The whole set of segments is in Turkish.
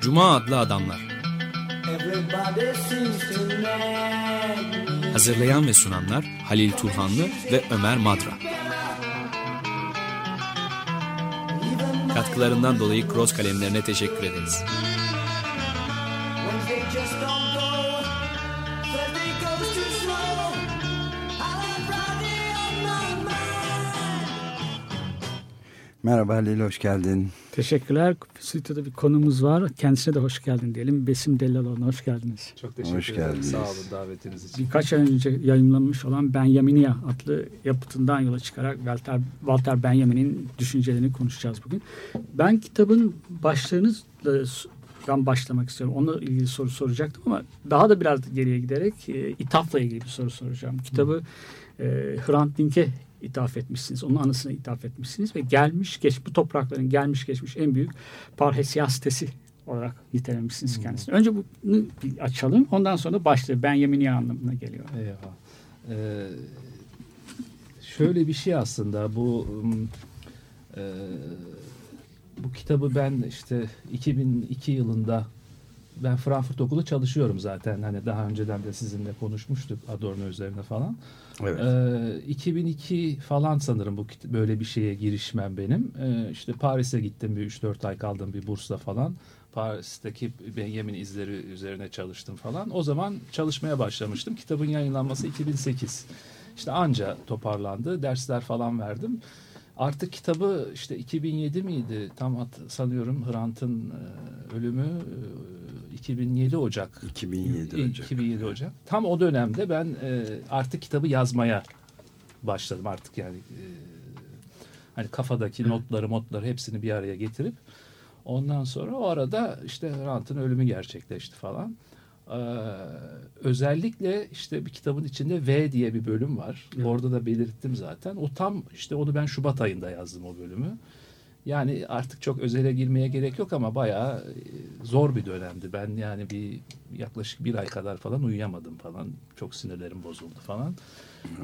Cuma adlı adamlar. Hazırlayan ve sunanlar Halil Turhanlı ve Ömer Madra. Katkılarından dolayı Cross kalemlerine teşekkür ederiz. Wednesday just Merhaba Halil, hoş geldin. Teşekkürler. Stüdyoda bir konumuz var. Kendisine de hoş geldin diyelim. Besim Dellaloğlu'na hoş geldiniz. Çok teşekkür Hoş ederim. geldiniz. Sağ olun davetiniz için. Birkaç ay önce yayınlanmış olan Benjaminia adlı yapıtından yola çıkarak Walter, Walter Benjamin'in düşüncelerini konuşacağız bugün. Ben kitabın başlığınızdan başlamak istiyorum. Onunla ilgili soru soracaktım ama daha da biraz geriye giderek e, ithafla ilgili bir soru soracağım. Kitabı e, Hrant Dink'e ithaf etmişsiniz. Onun anısına ithaf etmişsiniz ve gelmiş geç bu toprakların gelmiş geçmiş en büyük parhesiyastesi olarak nitelemişsiniz kendisini. Önce bunu açalım. Ondan sonra başlığı Benjaminia anlamına geliyor. Eyvah. Ee, şöyle bir şey aslında bu e, bu kitabı ben işte 2002 yılında ben Frankfurt Okulu çalışıyorum zaten. Hani daha önceden de sizinle konuşmuştuk Adorno üzerine falan. Evet. Ee, 2002 falan sanırım bu böyle bir şeye girişmem benim. Ee, işte Paris'e gittim bir 3-4 ay kaldım bir bursla falan. Paris'teki Benjamin izleri üzerine çalıştım falan. O zaman çalışmaya başlamıştım. Kitabın yayınlanması 2008. İşte anca toparlandı. Dersler falan verdim. Artık kitabı işte 2007 miydi? Tam sanıyorum Hrant'ın e, ölümü e, 2007 Ocak. 2007 İ- Ocak. 2007 Ocak. Tam o dönemde ben e, artık kitabı yazmaya başladım artık yani e, hani kafadaki notları motları hepsini bir araya getirip ondan sonra o arada işte Hrant'ın ölümü gerçekleşti falan. Ee, özellikle işte bir kitabın içinde V diye bir bölüm var. Orada da belirttim zaten. O tam işte onu ben Şubat ayında yazdım o bölümü. Yani artık çok özele girmeye gerek yok ama bayağı e, zor bir dönemdi. Ben yani bir yaklaşık bir ay kadar falan uyuyamadım falan. Çok sinirlerim bozuldu falan.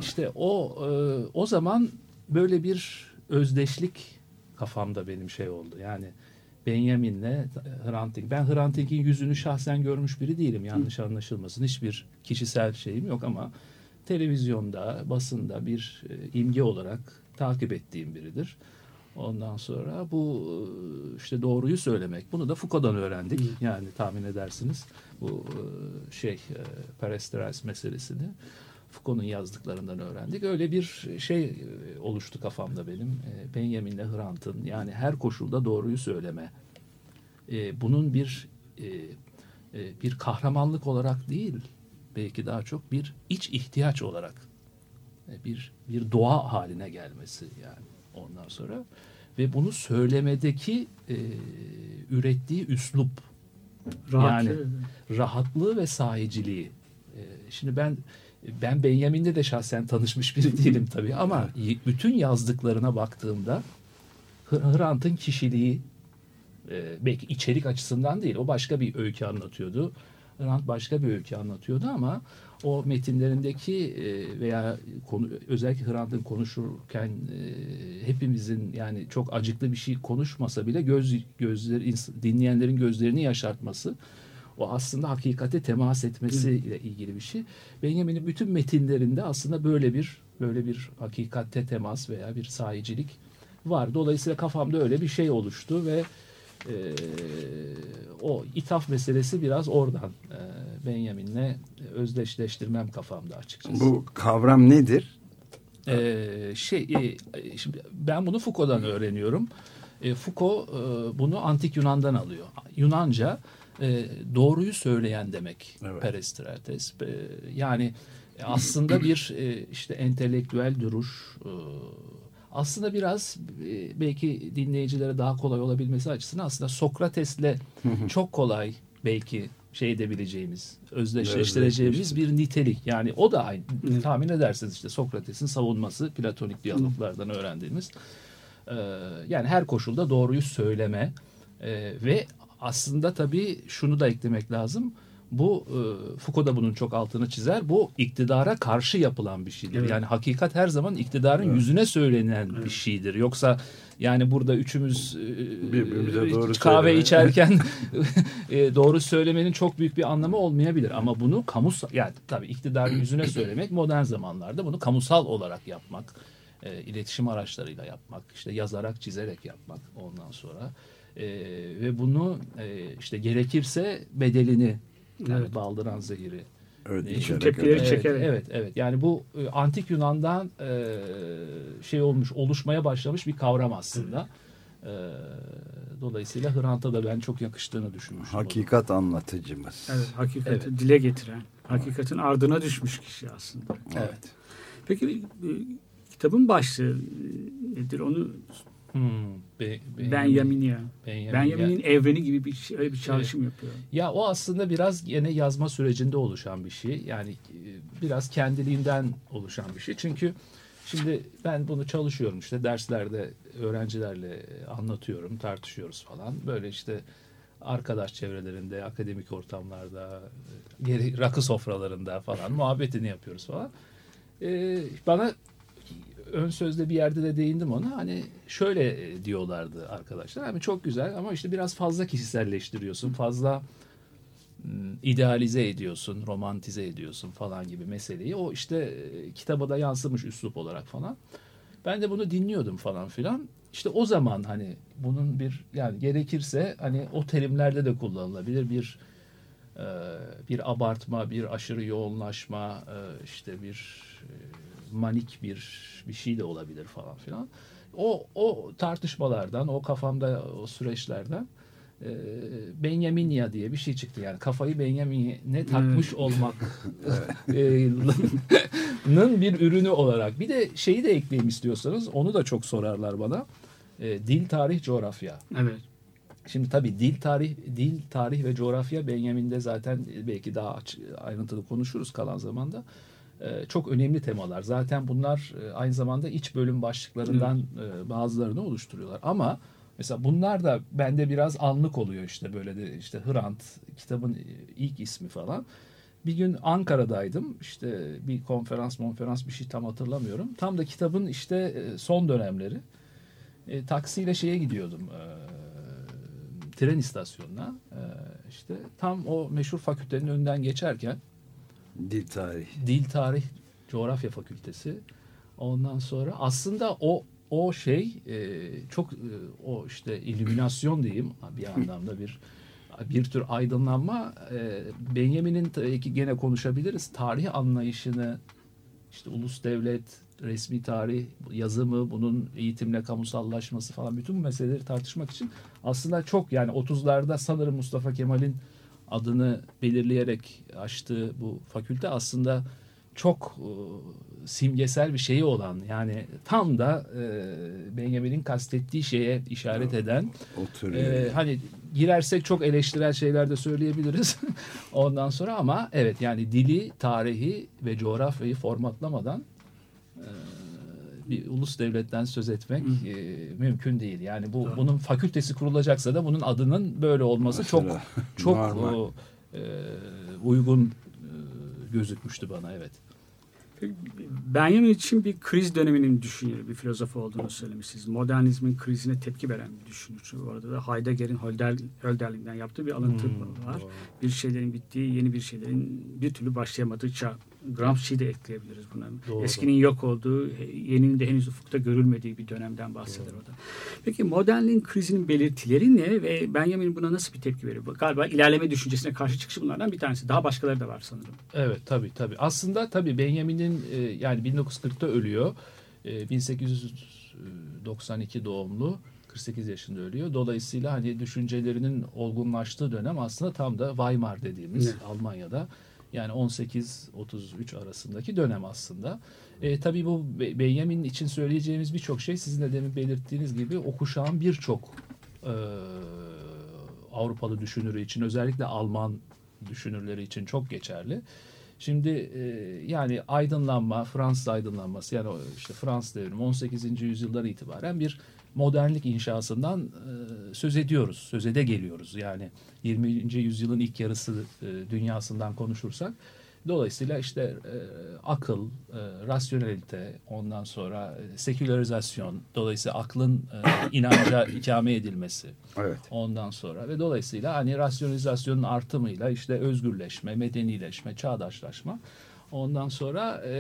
İşte o e, o zaman böyle bir özdeşlik kafamda benim şey oldu. Yani Benjamin'le Hrant Dink. Ben Hrant Dink'in yüzünü şahsen görmüş biri değilim. Yanlış anlaşılmasın. Hiçbir kişisel şeyim yok ama televizyonda, basında bir e, imge olarak takip ettiğim biridir. Ondan sonra bu e, işte doğruyu söylemek. Bunu da Foucault'dan öğrendik. Yani tahmin edersiniz bu e, şey Perestroika meselesini Foucault'un yazdıklarından öğrendik. Öyle bir şey e, oluştu kafamda benim. E, Benjamin'le Hrant'ın yani her koşulda doğruyu söyleme. E, Bunun bir e, e, bir kahramanlık olarak değil, belki daha çok bir iç ihtiyaç olarak e, bir bir doğa haline gelmesi yani ondan sonra ve bunu söylemedeki e, ürettiği üslup Rahat. Yani rahatlığı ve sahiciliği. Ee, Şimdi ben ben Benjamin'de de şahsen tanışmış biri değilim tabii ama bütün yazdıklarına baktığımda Hr- Hrant'ın kişiliği e, belki içerik açısından değil o başka bir öykü anlatıyordu. Hrant başka bir öykü anlatıyordu ama o metinlerindeki e, veya konu, özellikle Hrant'ın konuşurken e, hepimizin yani çok acıklı bir şey konuşmasa bile göz gözleri dinleyenlerin gözlerini yaşartması o aslında hakikate temas etmesiyle ilgili bir şey. Benjamin'in bütün metinlerinde aslında böyle bir böyle bir hakikate temas veya bir sahicilik var. Dolayısıyla kafamda öyle bir şey oluştu ve e, o ithaf meselesi biraz oradan e, Benjamin'le özdeşleştirmem kafamda açıkçası. Bu kavram nedir? Ee, şey e, şimdi ben bunu Foucault'dan öğreniyorum. E, Foucault e, bunu antik Yunan'dan alıyor. Yunanca e, doğruyu söyleyen demek. Evet. Perestrates. E, yani aslında bir e, işte entelektüel duruş. e, aslında biraz e, belki dinleyicilere daha kolay olabilmesi açısından aslında Sokrates'le çok kolay belki şey edebileceğimiz, özdeşleştireceğimiz bir nitelik. Yani o da aynı. Tahmin edersiniz işte Sokrates'in savunması, platonik diyaloglardan öğrendiğimiz. Ee, yani her koşulda doğruyu söyleme ee, ve aslında tabii şunu da eklemek lazım. Bu e, Foucault da bunun çok altını çizer. Bu iktidara karşı yapılan bir şeydir. Evet. Yani hakikat her zaman iktidarın yüzüne söylenen bir şeydir. Yoksa yani burada üçümüz e, Birbirimize doğru kahve söyleme. içerken e, doğru söylemenin çok büyük bir anlamı olmayabilir. Ama bunu kamusal yani tabii iktidarın yüzüne söylemek modern zamanlarda bunu kamusal olarak yapmak, e, iletişim araçlarıyla yapmak, işte yazarak, çizerek yapmak ondan sonra e, ve bunu e, işte gerekirse bedelini yani Evet. baldıran zehiri Evet, e, içerek tepkileri Evet, çekerek. evet, evet. Yani bu e, antik Yunan'dan e, şey olmuş, oluşmaya başlamış bir kavram aslında. E, dolayısıyla Hrant'a da ben çok yakıştığını düşünmüşüm. Hakikat anlatıcımız. Evet, hakikati Evet. dile getiren, hakikatin ardına düşmüş kişi aslında. Evet. Peki e, kitabın başlığı nedir? Onu Hmm, Be- Benjamin- Benjamin'ya. Benjamin- Benjamin'in evreni gibi bir şey, öyle bir çağrışım yapıyor. Ya o aslında biraz yine yazma sürecinde oluşan bir şey. Yani e, biraz kendiliğinden oluşan bir şey. Çünkü şimdi ben bunu çalışıyorum işte derslerde öğrencilerle anlatıyorum, tartışıyoruz falan. Böyle işte arkadaş çevrelerinde, akademik ortamlarda, e, geri rakı sofralarında falan muhabbetini yapıyoruz falan. Ee, bana ön sözde bir yerde de değindim ona. Hani şöyle e, diyorlardı arkadaşlar. Hani çok güzel ama işte biraz fazla kişiselleştiriyorsun. Fazla idealize ediyorsun, romantize ediyorsun falan gibi meseleyi. O işte e, kitaba da yansımış üslup olarak falan. Ben de bunu dinliyordum falan filan. İşte o zaman hani bunun bir yani gerekirse hani o terimlerde de kullanılabilir bir e, bir abartma, bir aşırı yoğunlaşma, işte bir manik bir bir şey de olabilir falan filan. O o tartışmalardan, o kafamda o süreçlerden e, Benjaminia diye bir şey çıktı. Yani kafayı Benjamin'e takmış olmak e, nın bir ürünü olarak. Bir de şeyi de ekleyeyim istiyorsanız onu da çok sorarlar bana. E, dil, tarih, coğrafya. Evet. Şimdi tabii dil tarih dil tarih ve coğrafya Benjamin'de zaten belki daha ayrıntılı konuşuruz kalan zamanda. Ee, çok önemli temalar. Zaten bunlar e, aynı zamanda iç bölüm başlıklarından e, bazılarını oluşturuyorlar. Ama mesela bunlar da bende biraz anlık oluyor işte böyle de işte Hrant kitabın ilk ismi falan. Bir gün Ankara'daydım. İşte bir konferans, konferans bir şey tam hatırlamıyorum. Tam da kitabın işte e, son dönemleri. E, taksiyle şeye gidiyordum. E, tren istasyonuna. E, işte tam o meşhur fakültenin önünden geçerken Dil tarih. Dil Tarih Coğrafya Fakültesi. Ondan sonra aslında o o şey e, çok e, o işte illüminasyon diyeyim bir anlamda bir bir tür aydınlanma e, Benjamin'in tabii ki gene konuşabiliriz tarih anlayışını işte ulus devlet resmi tarih yazımı bunun eğitimle kamusallaşması falan bütün meseleleri tartışmak için aslında çok yani 30'larda sanırım Mustafa Kemal'in adını belirleyerek açtığı bu fakülte aslında çok e, simgesel bir şeyi olan yani tam da e, Benjamin'in kastettiği şeye işaret eden ee, hani girersek çok eleştirel şeyler de söyleyebiliriz ondan sonra ama evet yani dili, tarihi ve coğrafyayı formatlamadan e, bir ulus devletten söz etmek e, mümkün değil. Yani bu bunun fakültesi kurulacaksa da bunun adının böyle olması çok Mesela, çok o, e, uygun e, gözükmüştü bana evet. Benjamin için bir kriz döneminin düşünürü, bir filozof olduğunu söylemişsiniz. Modernizmin krizine tepki veren bir düşünür. Bu arada da Heidegger'in Hölder, Hölderlin'den yaptığı bir alıntı Hmm, var. doğru. Bir şeylerin bittiği, yeni bir şeylerin bir türlü başlayamadığı çağ. Gramsci'yi de ekleyebiliriz buna. Doğru. Eskinin yok olduğu, yeninin de henüz ufukta görülmediği bir dönemden bahseder o da. Peki modernliğin krizinin belirtileri ne ve Benjamin buna nasıl bir tepki veriyor? Galiba ilerleme düşüncesine karşı çıkışı bunlardan bir tanesi. Daha başkaları da var sanırım. Evet tabii tabii. Aslında tabii Benjamin'in e, yani 1940'ta ölüyor. E, 1892 doğumlu. 48 yaşında ölüyor. Dolayısıyla hani düşüncelerinin olgunlaştığı dönem aslında tam da Weimar dediğimiz Evet. Almanya'da. Yani 18-33 arasındaki dönem aslında. E, tabii bu Be- Benjamin için söyleyeceğimiz birçok şey sizin de demin belirttiğiniz gibi o kuşağın birçok e, Avrupalı düşünürü için özellikle Alman düşünürleri için çok geçerli. Şimdi e, yani aydınlanma, Fransız aydınlanması yani işte Fransız devrimi 18. yüzyıldan itibaren bir modernlik inşasından e, söz ediyoruz. Söze geliyoruz. Yani 20. yüzyılın ilk yarısı e, dünyasından konuşursak Dolayısıyla işte e, akıl, e, rasyonelite, ondan sonra e, sekülerizasyon, dolayısıyla aklın e, inanca ikame edilmesi, Evet. ondan sonra ve dolayısıyla hani rasyonalizasyonun artımıyla işte özgürleşme, medenileşme, çağdaşlaşma, ondan sonra e,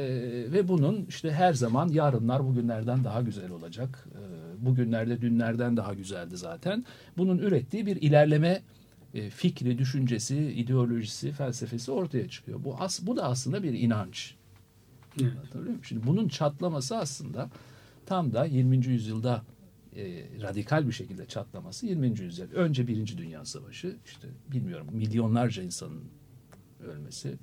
ve bunun işte her zaman yarınlar bugünlerden daha güzel olacak, e, bugünlerde dünlerden daha güzeldi zaten. Bunun ürettiği bir ilerleme e, fikri, düşüncesi, ideolojisi, felsefesi ortaya çıkıyor. Bu as bu da aslında bir inanç. Evet. Anlatabiliyor muyum? Şimdi bunun çatlaması aslında tam da 20. yüzyılda e, radikal bir şekilde çatlaması 20. yüzyıl. Önce Birinci Dünya Savaşı, işte bilmiyorum milyonlarca insanın ölmesi.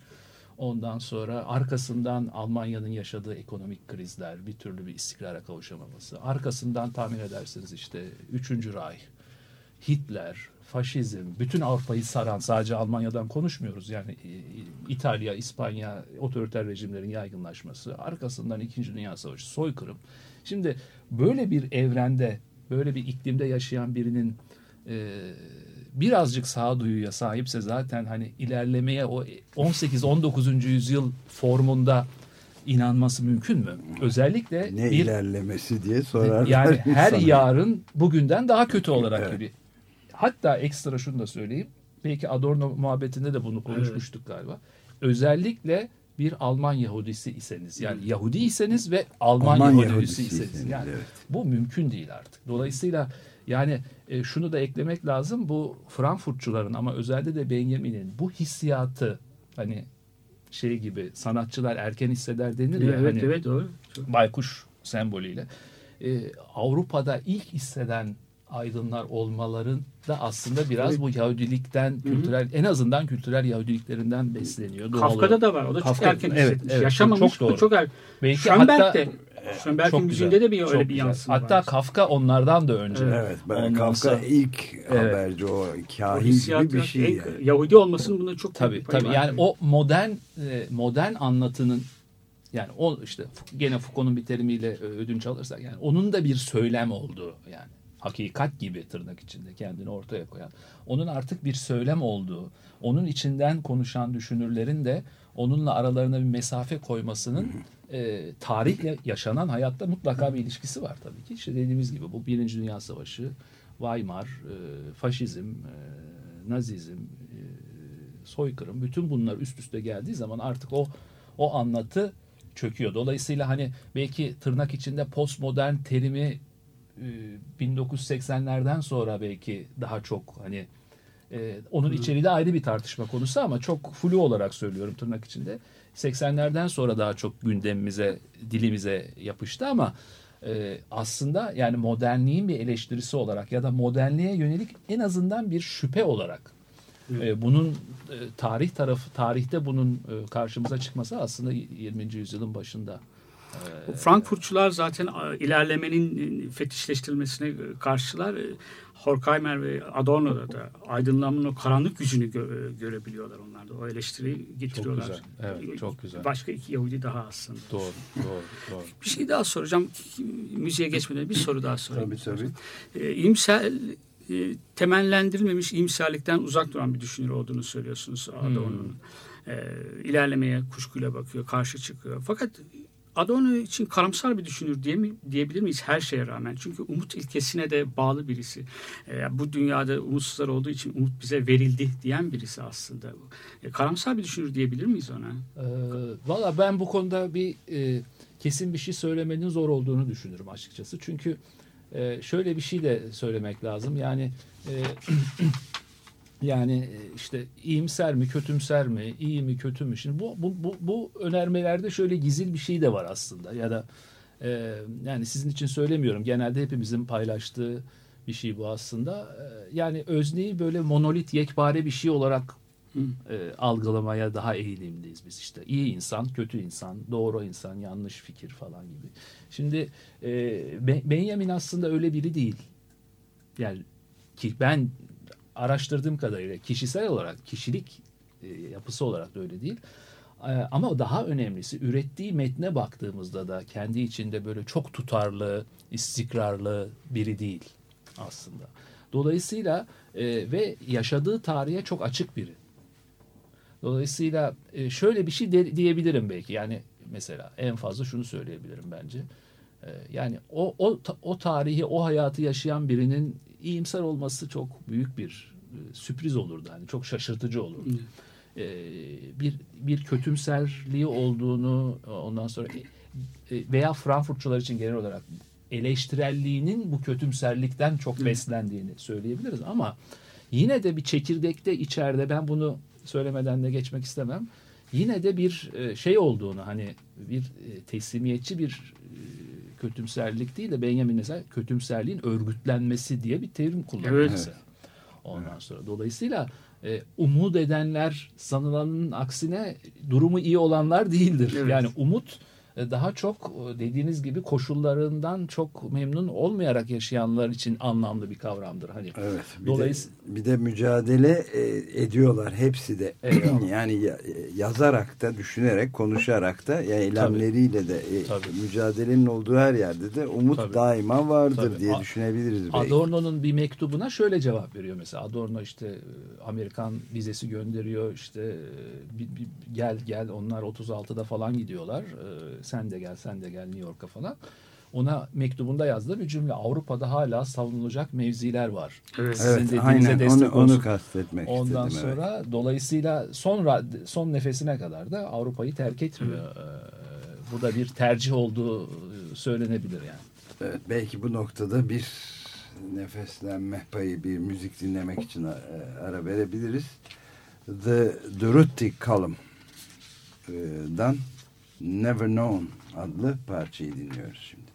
Ondan sonra arkasından Almanya'nın yaşadığı ekonomik krizler, bir türlü bir istikrara kavuşamaması. Arkasından tahmin edersiniz işte Üçüncü Reich, Hitler, faşizm, bütün Avrupa'yı saran sadece Almanya'dan konuşmuyoruz. Yani e, İtalya, İspanya otoriter rejimlerin yaygınlaşması, arkasından İkinci Dünya Savaşı, soykırım. Şimdi böyle bir evrende, böyle bir iklimde yaşayan birinin e, birazcık sağduyuya sahipse zaten hani ilerlemeye o 18-19. yüzyıl formunda inanması mümkün mü? Özellikle Ne bir ilerlemesi diye sorarlar. yani her yarın bugünden daha kötü olarak Evet. gibi. Hatta ekstra şunu da söyleyeyim. Belki Adorno muhabbetinde de bunu konuşmuştuk galiba. Özellikle bir Alman Yahudisi iseniz yani Yahudi iseniz ve Alman, Alman Yahudisi, Yahudisi iseniz iseniz, yani evet. bu mümkün değil artık. Dolayısıyla yani e, şunu da eklemek lazım. Bu Frankfurtçuların ama özellikle de Benjamin'in bu hissiyatı hani şey gibi sanatçılar erken hisseder denir ya. Evet hani, evet doğru. Çok- baykuş sembolüyle. Ee, Avrupa'da ilk hisseden aydınlar olmaların da aslında biraz Evet. bu Yahudilikten, kültürel en azından kültürel Yahudiliklerinden besleniyor. Doğal Kafka'da da var. O da çok Kafka- erken evet, hissetmiş. evet, Yaşamamış çok doğru. bu çok er. Belki Schönberg hatta- de. Schönberg'in Çok müziğinde de bir çok öyle bir güzel. yansıma Hatta var. Kafka onlardan da önce. Evet, ben Ondan Kafka sonra- ilk Evet. haberci o O kahin gibi bir şey yani. Yahudi olmasının bunda çok Tabii tabii var. yani o modern e, modern anlatının yani o işte gene Foucault'un bir terimiyle e, ödünç alırsak yani onun da bir söylem olduğu yani hakikat gibi tırnak içinde kendini ortaya koyan onun artık bir söylem olduğu onun içinden konuşan düşünürlerin de onunla aralarına bir mesafe koymasının e, tarihle yaşanan hayatta mutlaka bir ilişkisi var tabii ki. İşte dediğimiz gibi bu Birinci Dünya Savaşı, Weimar, e, faşizm, e, nazizm, e, soykırım bütün bunlar üst üste geldiği zaman artık o o anlatı çöküyor. Dolayısıyla hani belki tırnak içinde postmodern terimi e, 1980'lerden sonra belki daha çok hani e, onun içeriği de ayrı bir tartışma konusu ama çok flu olarak söylüyorum tırnak içinde. 80'lerden sonra daha çok gündemimize, dilimize yapıştı ama e, aslında yani modernliğin bir eleştirisi olarak ya da modernliğe yönelik en azından bir şüphe olarak e, bunun e, tarih tarafı tarihte bunun e, karşımıza çıkması aslında 20. yüzyılın başında. Bu Frankfurtçular zaten e, ilerlemenin e, fetişleştirilmesine e, karşılar. E, Horkheimer ve Adorno'da da aydınlanmanın o karanlık yüzünü gö- e, görebiliyorlar onlar da. O eleştiriyi getiriyorlar. güzel. Evet, çok güzel. Başka iki Yahudi daha aslında. Doğru, doğru, doğru. Bir şey daha soracağım. Müziğe geçmeden bir soru daha sorayım. Tabii tabii. E, iyimser, e, temellendirilmemiş iyimserlikten uzak duran bir düşünür olduğunu söylüyorsunuz Adorno'nun. E, ilerlemeye kuşkuyla bakıyor, karşı çıkıyor. Fakat Adorno için karamsar bir düşünür diye mi, diyebilir miyiz her şeye rağmen? Çünkü umut ilkesine de bağlı birisi. E, bu dünyada umutsuzlar olduğu için umut bize verildi diyen birisi aslında. E, karamsar bir düşünür diyebilir miyiz ona? Ee, Valla ben bu konuda bir e, kesin bir şey söylemenin zor olduğunu düşünürüm açıkçası. Çünkü e, şöyle bir şey de söylemek lazım. Yani e, yani e, işte iyimser mi, kötümser mi, iyi mi, kötü mü? Şimdi bu bu bu, bu önermelerde şöyle gizli bir şey de var aslında. Ya da e, yani sizin için söylemiyorum. Genelde hepimizin paylaştığı bir şey bu aslında. E, yani özneyi böyle monolit, yekpare bir şey olarak e, algılamaya daha eğilimliyiz biz işte. iyi insan, kötü insan, doğru insan, yanlış fikir falan gibi. Şimdi e, Be- Benjamin aslında öyle biri değil. Yani ki ben araştırdığım kadarıyla kişisel olarak, kişilik e, yapısı olarak da öyle değil. Ee, Ama daha önemlisi ürettiği metne baktığımızda da kendi içinde böyle çok tutarlı, istikrarlı biri değil aslında. Dolayısıyla e, ve yaşadığı tarihe çok açık biri. Dolayısıyla e, şöyle bir şey diyebilirim belki. Yani mesela en fazla şunu söyleyebilirim bence. E, Yani o o o tarihi, o hayatı yaşayan birinin iyimser olması çok büyük bir e, sürpriz olurdu. Hani çok şaşırtıcı olurdu. E, bir bir kötümserliği olduğunu ondan sonra e, veya Frankfurtçular için genel olarak eleştirelliğinin bu kötümserlikten çok beslendiğini söyleyebiliriz ama yine de bir çekirdekte içeride ben bunu söylemeden de geçmek istemem. Yine de bir e, şey olduğunu hani bir e, teslimiyetçi bir e, kötümserlik değil de Benjamin mesela kötümserliğin örgütlenmesi diye bir terim kullanıyor Evet. mesela. Ondan sonra dolayısıyla e, umut edenler sanılanın aksine durumu iyi olanlar değildir. Evet. Yani umut daha çok e, dediğiniz gibi koşullarından çok memnun olmayarak yaşayanlar için anlamlı bir kavramdır. Hani Evet. Bir, Dolayısıyla- de, bir de mücadele e, ediyorlar hepsi de. Eyvallah. yani ya- yazarak da, düşünerek, konuşarak da, ya eylemleriyle de e, Tabii. mücadelenin olduğu her yerde de umut Tabii. daima vardır Tabii. diye A- düşünebiliriz belki. Adorno'nun bir mektubuna şöyle cevap veriyor mesela. Adorno işte e, Amerikan vizesi gönderiyor işte e, bir- bir- gel gel onlar 36'da falan gidiyorlar. Sen de gel sen de gel New York'a falan. Ona mektubunda yazdığı bir cümle Avrupa'da hala savunulacak mevziler var. Evet. Sizin Evet, dediğinize aynen destek onu, olsun. onu kastetmek Ondan istedim. evet. sonra dolayısıyla son son nefesine kadar da Avrupa'yı terk etmiyor. E, Bu da bir tercih olduğu e, söylenebilir yani. Evet, belki bu noktada bir nefeslenme payı bir müzik dinlemek için e, ara verebiliriz. The Durruti Column'dan Never Known adlı parçayı dinliyoruz şimdi.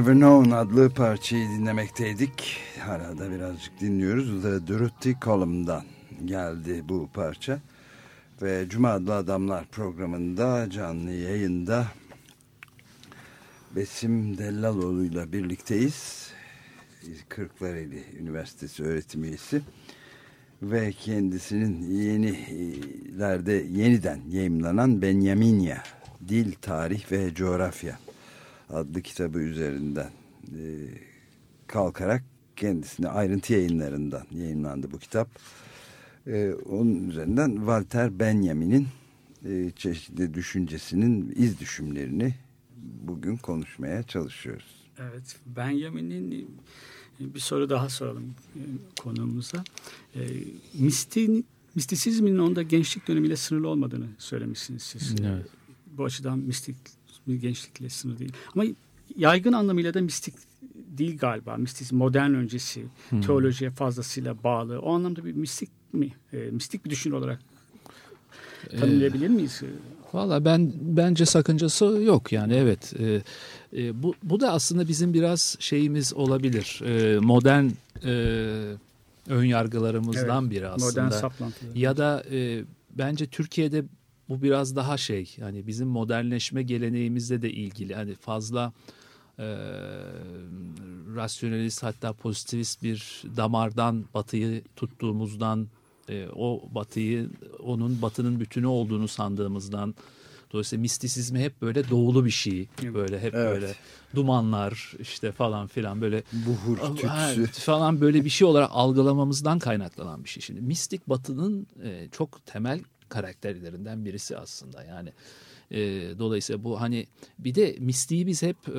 Never Known adlı parçayı dinlemekteydik. Hala da birazcık dinliyoruz. The Dirty Column'dan geldi bu parça. Ve Cuma adlı Adamlar programında canlı yayında Besim Dellaloğlu'yla birlikteyiz. Kırklareli Üniversitesi öğretim üyesi. Ve kendisinin yenilerde yeniden yayımlanan Benyaminya Dil, Tarih ve Coğrafya adlı kitabı üzerinden e, kalkarak kendisine ayrıntı yayınlarından yayınlandı bu kitap. E, onun üzerinden Walter Benjamin'in e, çeşitli düşüncesinin iz düşümlerini bugün konuşmaya çalışıyoruz. Evet, Benjamin'in bir soru daha soralım e, konuğumuza. E, mistin, mistisizmin onda gençlik dönemiyle sınırlı olmadığını söylemişsiniz siz. Evet. Bu açıdan mistik gençlikle sınırlı değil. Ama yaygın anlamıyla da mistik değil galiba. Mistik modern öncesi Hmm. teolojiye fazlasıyla bağlı. O anlamda bir mistik mi? E, mistik bir düşünür olarak tanımlayabilir miyiz? Valla ben bence sakıncası yok yani evet. E, e, bu bu da aslında bizim biraz şeyimiz olabilir. E, modern e, ön yargılarımızdan Evet, biri aslında. Modern saplantılar. Ya da e, bence Türkiye'de bu biraz daha şey yani bizim modernleşme geleneğimizle de ilgili hani fazla e, rasyonelist hatta pozitivist bir damardan batıyı tuttuğumuzdan e, o batıyı onun batının bütünü olduğunu sandığımızdan dolayısıyla mistisizmi hep böyle doğulu bir şey böyle hep Evet. böyle dumanlar işte falan filan böyle Buhur tütsü. falan böyle bir şey olarak algılamamızdan kaynaklanan bir şey. Şimdi mistik batının e, çok temel karakterlerinden birisi aslında. Yani e, dolayısıyla bu hani bir de mistiği biz hep e,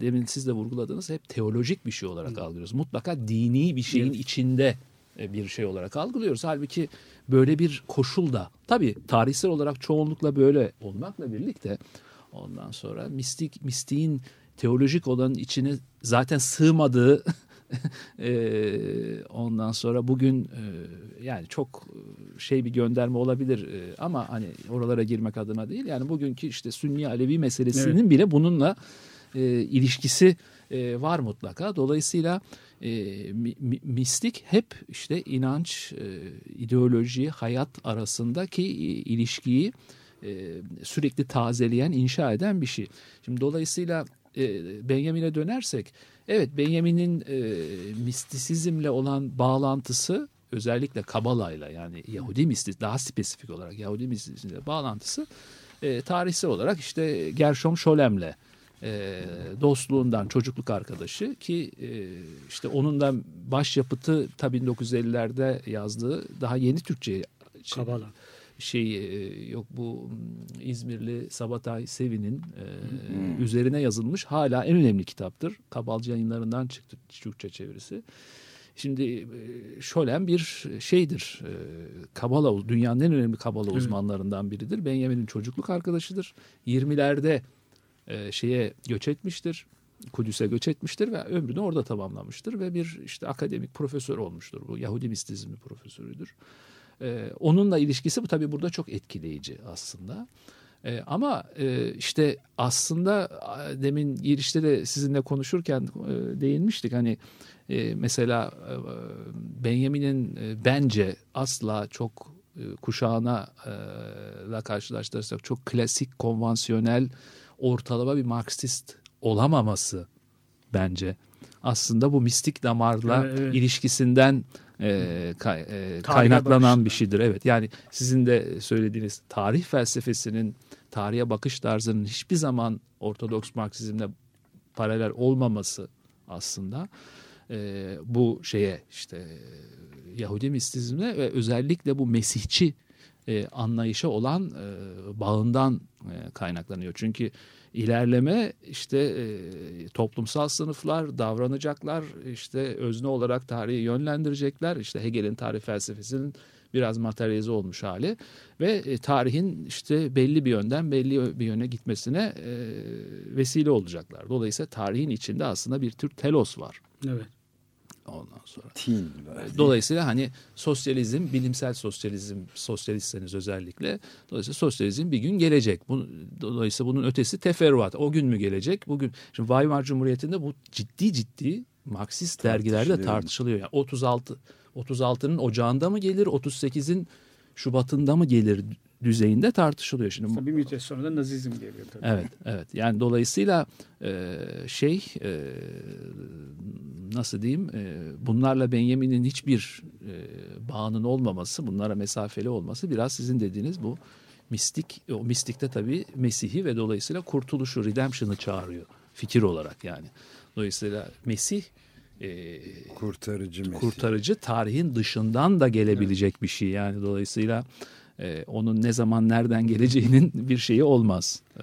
demin siz de vurguladınız hep teolojik bir şey olarak algılıyoruz. Mutlaka dini bir şeyin Evet. içinde e, bir şey olarak algılıyoruz. Halbuki böyle bir koşul da tabii tarihsel olarak çoğunlukla böyle olmakla birlikte ondan sonra mistik mistiğin teolojik olanın içine zaten sığmadığı e, ondan sonra bugün e, yani çok şey bir gönderme olabilir e, ama hani oralara girmek adına değil yani bugünkü işte Sünni Alevi meselesinin bile bununla e, ilişkisi e, var mutlaka. Dolayısıyla e, mi- mi- mistik hep işte inanç, e, ideoloji, hayat arasındaki ilişkiyi e, sürekli tazeleyen, inşa eden bir şey. Şimdi dolayısıyla e, Benjamin'e dönersek, evet Benjamin'in e, mistisizmle olan bağlantısı özellikle Kabala'yla yani Yahudi mistis daha spesifik olarak Yahudi mistisizmle bağlantısı e, tarihsel olarak işte Gershom Scholem'le e, dostluğundan çocukluk arkadaşı ki e, işte onun da başyapıtı tabii 1950'lerde yazdığı daha yeni Türkçe Kabala. Şey e, yok bu İzmirli Sabatay Sevi'nin e, üzerine yazılmış hala en önemli kitaptır. Kabalcı yayınlarından çıktı Türkçe çevirisi. Şimdi e, Scholem bir şeydir. E, Kabala dünyanın en önemli Kabala Evet. uzmanlarından biridir. Benjamin'in çocukluk arkadaşıdır. 20'lerde e, şeye göç etmiştir. Kudüs'e göç etmiştir ve ömrünü orada tamamlamıştır ve bir işte akademik profesör olmuştur. Bu Yahudi mistizmi profesörüdür. Ee, onunla ilişkisi bu tabii burada çok etkileyici aslında. Ee, ama e, işte aslında demin girişte de sizinle konuşurken e, değinmiştik hani e, mesela e, Benjamin'in e, bence asla çok e, kuşağına e, la karşılaştırırsak çok klasik konvansiyonel ortalama bir Marksist olamaması bence aslında bu mistik damarla Evet, evet. ilişkisinden e, kay- e, kaynaklanan bakışından. bir şeydir. Evet yani sizin de söylediğiniz tarih felsefesinin tarihe bakış tarzının hiçbir zaman Ortodoks Marksizmle paralel olmaması aslında e, bu şeye işte Yahudi mistizmle ve özellikle bu Mesihçi e, anlayışa olan e, bağından e, kaynaklanıyor. Çünkü ilerleme işte e, toplumsal sınıflar davranacaklar işte özne olarak tarihi yönlendirecekler işte Hegel'in tarih felsefesinin biraz materyalize olmuş hali ve e, tarihin işte belli bir yönden belli bir yöne gitmesine e, vesile olacaklar. Dolayısıyla tarihin içinde aslında bir tür telos var. Evet. Ondan sonra. Teen. Dolayısıyla hani sosyalizm, bilimsel sosyalizm, sosyalistseniz özellikle. Dolayısıyla sosyalizm bir gün gelecek. Bu, dolayısıyla bunun ötesi teferruat. O gün mü gelecek? Bugün. Şimdi Weimar Cumhuriyeti'nde bu ciddi ciddi Marksist dergilerde Tartışılıyor. tartışılıyor. Yani 36 36'nın ocağında mı gelir, 38'in Şubat'ında mı gelir düzeyinde tartışılıyor. Şimdi bir müddet sonra da nazizm geliyor tabii. Evet, evet. Yani dolayısıyla e, şey e, nasıl diyeyim e, bunlarla Benjamin'in hiçbir e, bağının olmaması, bunlara mesafeli olması biraz sizin dediğiniz bu mistik, o mistikte tabii Mesih'i ve dolayısıyla kurtuluşu, redemption'ı çağırıyor fikir olarak yani. Dolayısıyla Mesih e, Kurtarıcı Mesih. kurtarıcı tarihin dışından da gelebilecek bir şey yani dolayısıyla e, onun ne zaman nereden geleceğinin bir şeyi olmaz. E,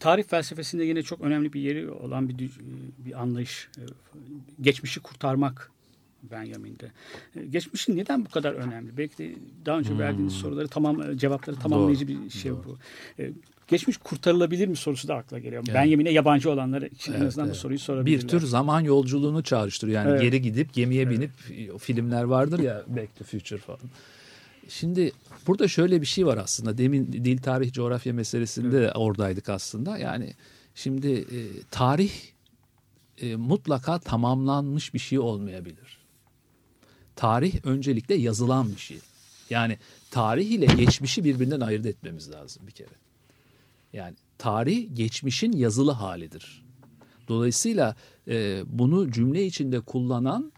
Tarih felsefesinde yine çok önemli bir yeri olan bir bir anlayış. e, Geçmişi kurtarmak Benjamin'de. E, Geçmişin neden bu kadar önemli? Belki de daha önce verdiğiniz soruları tamam e, cevapları tamamlayıcı bir şey bu. E, Geçmiş kurtarılabilir mi sorusu da akla geliyor. Evet. Benjamin'e yabancı olanlara için en Evet, azından bu evet. soruyu sorabilirler. bir tür zaman yolculuğunu çağrıştırıyor. Yani Evet. geri gidip gemiye binip o filmler vardır ya Back to Future falan. Şimdi burada şöyle bir şey var aslında. Demin dil tarih coğrafya meselesinde de oradaydık aslında. Yani şimdi e, tarih e, mutlaka tamamlanmış bir şey olmayabilir. Tarih öncelikle yazılan bir şey. Yani tarih ile geçmişi birbirinden ayırt etmemiz lazım bir kere. Yani tarih geçmişin yazılı halidir. Dolayısıyla e, bunu cümle içinde kullanan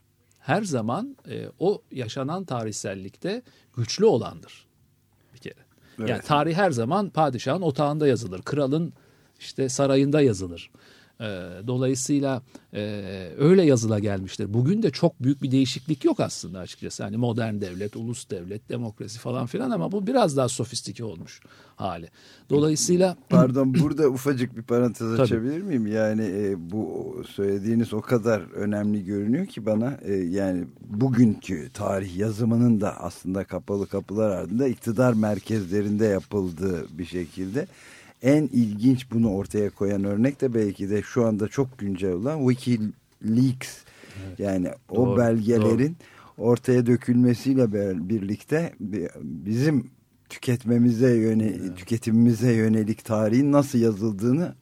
her zaman e, o yaşanan tarihsellikte güçlü olandır bir kere. Yani Evet. tarih her zaman padişahın otağında yazılır, kralın işte sarayında yazılır. E, dolayısıyla e, öyle yazıla gelmiştir. Bugün de çok büyük bir değişiklik yok aslında açıkçası. Hani modern devlet, ulus devlet, demokrasi falan filan ama bu biraz daha sofistike olmuş hali. Dolayısıyla Pardon burada ufacık bir parantez Tabii. açabilir miyim? Yani e, bu söylediğiniz o kadar önemli görünüyor ki bana e, yani bugünkü tarih yazımının da aslında kapalı kapılar ardında iktidar merkezlerinde yapıldığı bir şekilde en ilginç bunu ortaya koyan örnek de belki de şu anda çok güncel olan WikiLeaks. Yani o Doğru, belgelerin ortaya dökülmesiyle birlikte bi- bizim tüketmemize yöne tüketimimize yönelik tarihin nasıl yazıldığını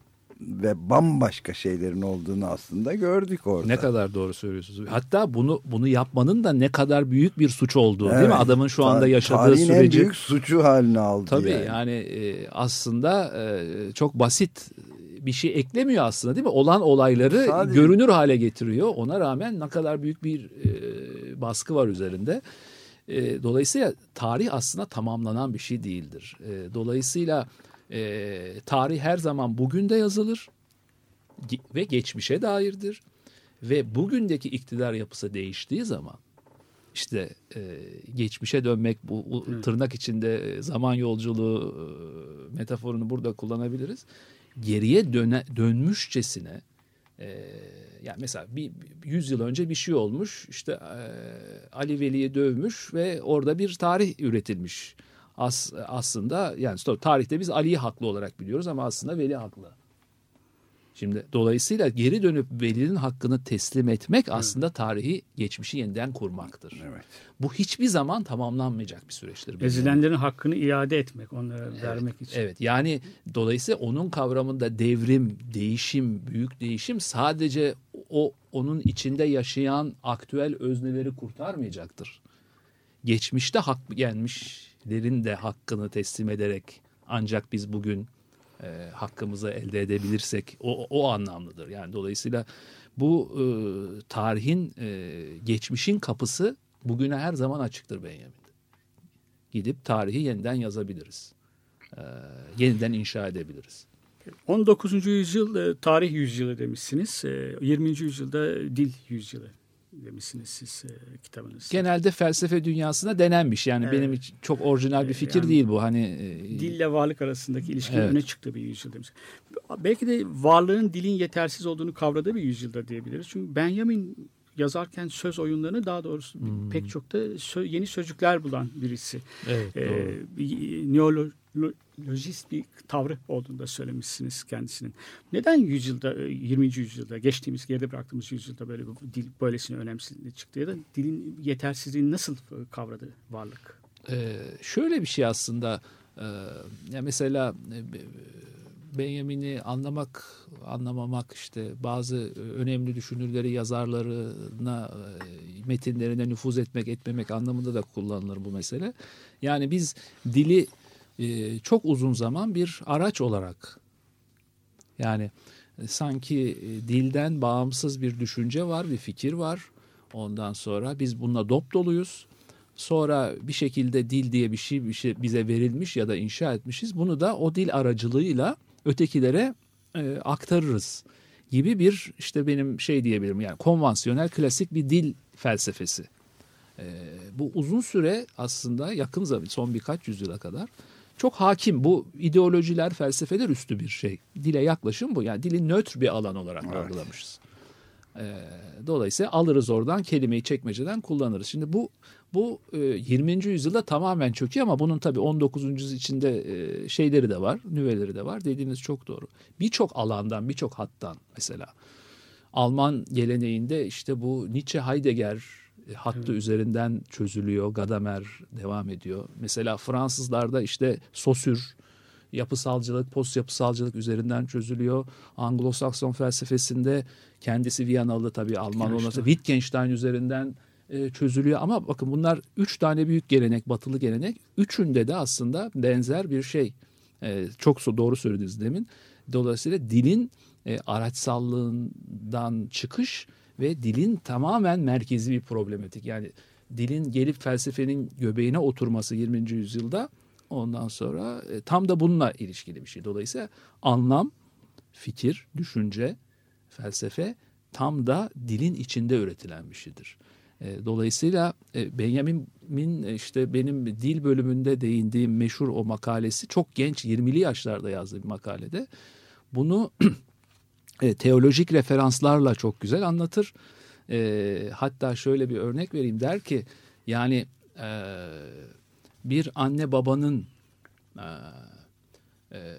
ve bambaşka şeylerin olduğunu aslında gördük orada. Ne kadar doğru söylüyorsunuz. Hatta bunu bunu yapmanın da ne kadar büyük bir suç olduğu değil mi? Evet. Adamın şu anda yaşadığı tarihin süreci. büyük suçu haline aldı Tabii yani. yani, e, aslında e, çok basit bir şey eklemiyor aslında değil mi? Olan olayları Sadece- görünür hale getiriyor. Ona rağmen ne kadar büyük bir e, baskı var üzerinde. E, dolayısıyla tarih aslında tamamlanan bir şey değildir. E, dolayısıyla e, tarih her zaman bugün de yazılır ve geçmişe dairdir. Ve bugündeki iktidar yapısı değiştiği zaman işte e, geçmişe dönmek bu, bu tırnak içinde zaman yolculuğu e, metaforunu burada kullanabiliriz. Geriye döne, dönmüşçesine e, yani mesela bir, bir 100 yıl önce bir şey olmuş işte e, Ali Veli'yi dövmüş ve orada bir tarih üretilmiş. As, aslında yani tarihte biz Ali'yi haklı olarak biliyoruz ama aslında Veli haklı. Şimdi dolayısıyla geri dönüp Veli'nin hakkını teslim etmek aslında tarihi geçmişi yeniden kurmaktır. Evet. Bu hiçbir zaman tamamlanmayacak bir süreçtir. Ezilenlerin hakkını iade etmek, onlara vermek için. Evet yani dolayısıyla onun kavramında devrim, değişim, büyük değişim sadece o onun içinde yaşayan aktüel özneleri kurtarmayacaktır. Geçmişte hak gelmişlerin de hakkını teslim ederek ancak biz bugün e, hakkımızı elde edebilirsek o, o anlamlıdır. Yani dolayısıyla bu e, tarihin e, geçmişin kapısı bugüne her zaman açıktır Benjamin gidip tarihi yeniden yazabiliriz. Ee, yeniden inşa edebiliriz. 19. yüzyıl e, tarih yüzyılı demişsiniz. E, 20. yüzyılda dil yüzyılı demişsiniz siz e, kitabınızda. Genelde felsefe dünyasında denenmiş. Yani Evet. benim için çok orijinal bir fikir Yani değil bu. Hani e, Dille varlık arasındaki ilişkinin Evet. öne çıktığı bir yüzyıl demiş. Belki de varlığın dilin yetersiz olduğunu kavradığı bir yüzyılda diyebiliriz. Çünkü Benjamin yazarken söz oyunlarını daha doğrusu Hmm. pek çok da sö- yeni sözcükler bulan birisi. evet, Ee, neolo- lojist bir tavrı olduğunu da söylemişsiniz kendisinin. Neden yüzyılda, e, 20. yüzyılda, geçtiğimiz geride bıraktığımız yüzyılda böyle bir dil böylesine önemsizliği çıktı ya da dilin yetersizliğini nasıl e, kavradı varlık? Ee, şöyle bir şey aslında e, ya mesela e, Be- Benjamin'i anlamak anlamamak işte bazı e, önemli düşünürleri yazarlarına e, metinlerine nüfuz etmek etmemek anlamında da kullanılır bu mesele. Yani biz dili e, çok uzun zaman bir araç olarak yani e, sanki e, dilden bağımsız bir düşünce var, bir fikir var. Ondan sonra biz bununla dop doluyuz. Sonra bir şekilde dil diye bir şey, şey bize verilmiş ya da inşa etmişiz. Bunu da o dil aracılığıyla ötekilere aktarırız gibi bir işte benim şey diyebilirim yani konvansiyonel klasik bir dil felsefesi. Bu uzun süre aslında yakın zaman son birkaç yüzyıla kadar çok hakim bu ideolojiler felsefeler üstü bir şey. Dile yaklaşım bu yani dili nötr bir alan olarak Evet. algılamışız. E, dolayısıyla alırız oradan kelimeyi çekmeceden kullanırız. Şimdi bu bu e, 20. yüzyılda tamamen çöküyor ama bunun tabii 19. yüzyıl içinde e, şeyleri de var, nüveleri de var. Dediğiniz çok doğru. Birçok alandan, birçok hattan mesela Alman geleneğinde işte bu Nietzsche Heidegger e, hattı üzerinden çözülüyor. Gadamer devam ediyor. Mesela Fransızlarda işte sosür, yapısalcılık, post yapısalcılık üzerinden çözülüyor. Anglo-Sakson felsefesinde kendisi Viyanalı tabii Alman olması Wittgenstein üzerinden e, çözülüyor. Ama bakın bunlar üç tane büyük gelenek, batılı gelenek. Üçünde de aslında benzer bir şey. E, çok doğru söylediniz demin. Dolayısıyla dilin araçsallığından çıkış ve dilin tamamen merkezi bir problematik. Yani dilin gelip felsefenin göbeğine oturması 20. yüzyılda ondan sonra e, tam da bununla ilişkili bir şey. Dolayısıyla anlam, fikir, düşünce, felsefe tam da dilin içinde üretilen bir şeydir. E, Dolayısıyla e, Benjamin'in e, işte benim dil bölümünde değindiğim meşhur o makalesi çok genç 20'li yaşlarda yazdığı bir makalede. Bunu e, teolojik referanslarla çok güzel anlatır. E, hatta şöyle bir örnek vereyim der ki yani e, bir anne babanın e, e,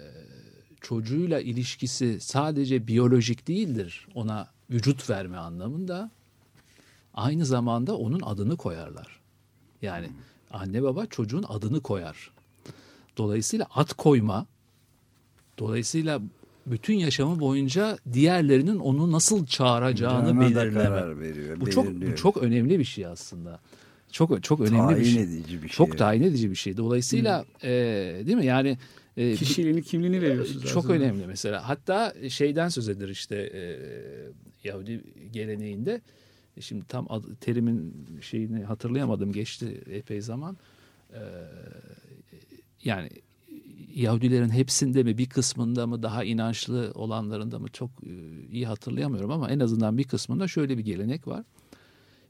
çocuğuyla ilişkisi sadece biyolojik değildir. Ona vücut verme anlamında aynı zamanda onun adını koyarlar. Yani anne baba çocuğun adını koyar. Dolayısıyla ad koyma, dolayısıyla bütün yaşamı boyunca diğerlerinin onu nasıl çağıracağını Cana belirleme. veriyor. Bu çok belirliyor. bu çok önemli bir şey aslında. Çok çok önemli tayin bir şey. edici bir şey. Çok tayin edici bir şey. Dolayısıyla e, değil mi? Yani e, Kişiliğini, kimliğini veriyorsunuz. çok aslında. önemli mesela. Hatta şeyden söz edilir işte e, Yahudi geleneğinde. E, Şimdi tam adı- terimin şeyini hatırlayamadım. Geçti epey zaman. E, yani Yahudilerin hepsinde mi bir kısmında mı daha inançlı olanlarında mı çok e, iyi hatırlayamıyorum ama en azından bir kısmında şöyle bir gelenek var.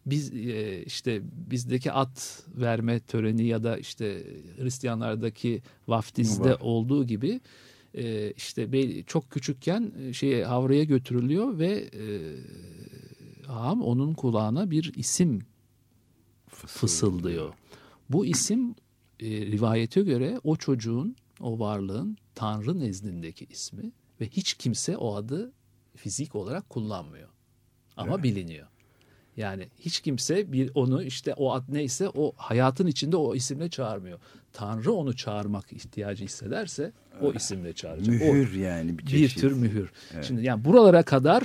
Biz e, işte bizdeki at verme töreni ya da işte Hristiyanlardaki vaftizde Var. olduğu gibi e, işte çok küçükken şeye havraya götürülüyor ve ağam onun kulağına bir isim fısıldıyor. Bu isim e, rivayete göre o çocuğun, o varlığın Tanrı nezdindeki ismi ve hiç kimse o adı fizik olarak kullanmıyor. Ama biliniyor. Yani hiç kimse bir onu işte o ad neyse o hayatın içinde o isimle çağırmıyor. Tanrı onu çağırmak ihtiyacı hissederse o isimle çağıracak. O- Mühür yani bir bir çeşit. tür mühür. Şimdi yani buralara kadar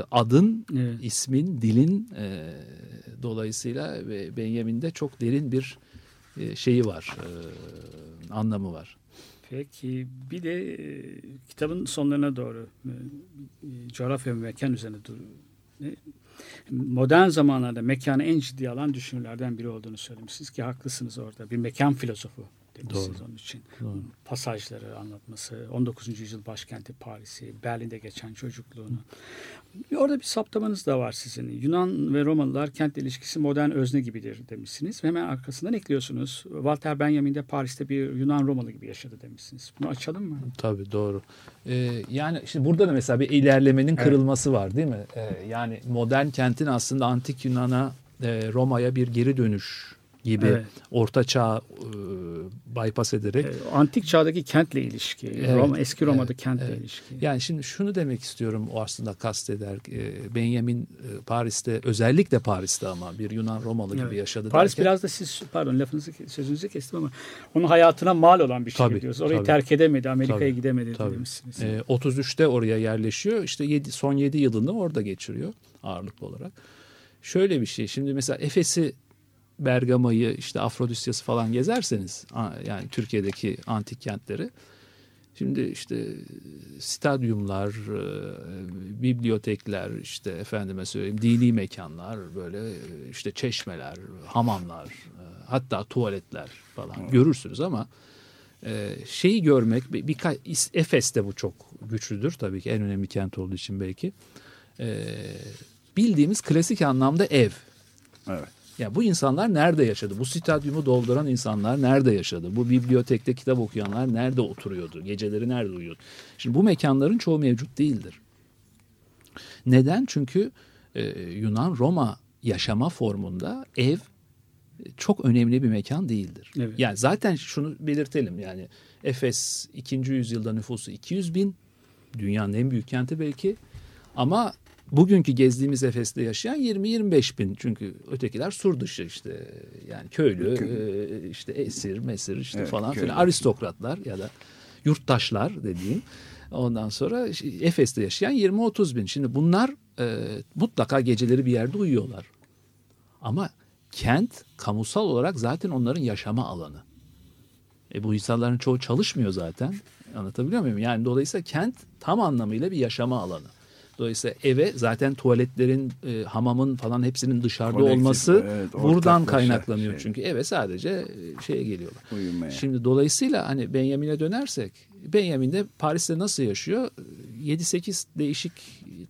e, adın, Evet. ismin, dilin e, dolayısıyla ve Benjamin'de çok derin bir e, şeyi var, e, anlamı var. Peki bir de e, kitabın sonlarına doğru e, coğrafya ve mekan üzerine dur. e, Modern zamanlarda mekanı en ciddi alan düşünürlerden biri olduğunu söylemişsiniz ki haklısınız orada. Bir mekan filozofu demişsiniz onun için. Pasajları anlatması, 19. yüzyıl başkenti Paris'i, Berlin'de geçen çocukluğunu. Orada bir saptamanız da var sizin. Yunan ve Romalılar kentle ilişkisi modern özne gibidir demişsiniz. Ve hemen arkasından ekliyorsunuz. Walter Benjamin de Paris'te bir Yunan Romalı gibi yaşadı demişsiniz. Bunu açalım mı? Tabii doğru. E, yani şimdi burada da mesela bir ilerlemenin kırılması var değil mi? E, yani modern kentin aslında antik Yunan'a, e, Roma'ya bir geri dönüş gibi Evet. orta çağ e, bypass ederek antik çağdaki kentle ilişki, Evet, Roma, eski Roma'da evet, kentle evet. ilişki. Yani şimdi şunu demek istiyorum o aslında kasteder. E, Benjamin e, Paris'te özellikle Paris'te ama bir Yunan Romalı gibi Evet. yaşadı. Paris derken- biraz da siz pardon lafınızı sözünüzü kestim ama onun hayatına mal olan bir şey Tabii, diyoruz. Orayı tabii. terk edemedi, Amerika'ya gidemedi tabii. demişsiniz. E, 33'te oraya yerleşiyor. İşte yedi, son 7 yılını orada geçiriyor ağırlıklı olarak. Şöyle bir şey. Şimdi mesela Efes'i Bergama'yı işte Afrodisyas'ı falan gezerseniz yani Türkiye'deki antik kentleri şimdi işte stadyumlar, e, bibliotekler, işte efendime söyleyeyim dini mekanlar, böyle e, işte çeşmeler, hamamlar, e, hatta tuvaletler falan görürsünüz ama şeyi görmek bir, birkaç Efes'te bu çok güçlüdür tabii ki en önemli kent olduğu için belki. Bildiğimiz klasik anlamda ev. Evet. Ya bu insanlar nerede yaşadı? Bu stadyumu dolduran insanlar nerede yaşadı? Bu bibliotekte kitap okuyanlar nerede oturuyordu? Geceleri nerede uyuyordu? Şimdi bu mekanların çoğu mevcut değildir. Neden? Çünkü e, Yunan Roma yaşama formunda ev çok önemli bir mekan değildir. Evet. Yani zaten şunu belirtelim yani Efes 2. yüzyılda nüfusu 200 bin dünyanın en büyük kenti belki ama bugünkü gezdiğimiz Efes'te yaşayan 20-25 bin çünkü ötekiler sur dışı işte yani köylü e, işte esir mesir işte Evet, falan köylü. filan aristokratlar ya da yurttaşlar dediğim ondan sonra Efes'te yaşayan 20-30 bin şimdi bunlar e, mutlaka geceleri bir yerde uyuyorlar ama kent kamusal olarak zaten onların yaşama alanı. E bu insanların çoğu çalışmıyor zaten. Anlatabiliyor muyum? Yani dolayısıyla kent tam anlamıyla bir yaşama alanı. Dolayısıyla eve zaten tuvaletlerin, e, hamamın falan hepsinin dışarıda Kolektif, olması evet, buradan kaynaklanıyor. şey. Çünkü eve sadece e, şeye geliyorlar. Uyumaya. Şimdi dolayısıyla hani Benjamin'e dönersek Benjamin'de Paris'te nasıl yaşıyor? 7-8 değişik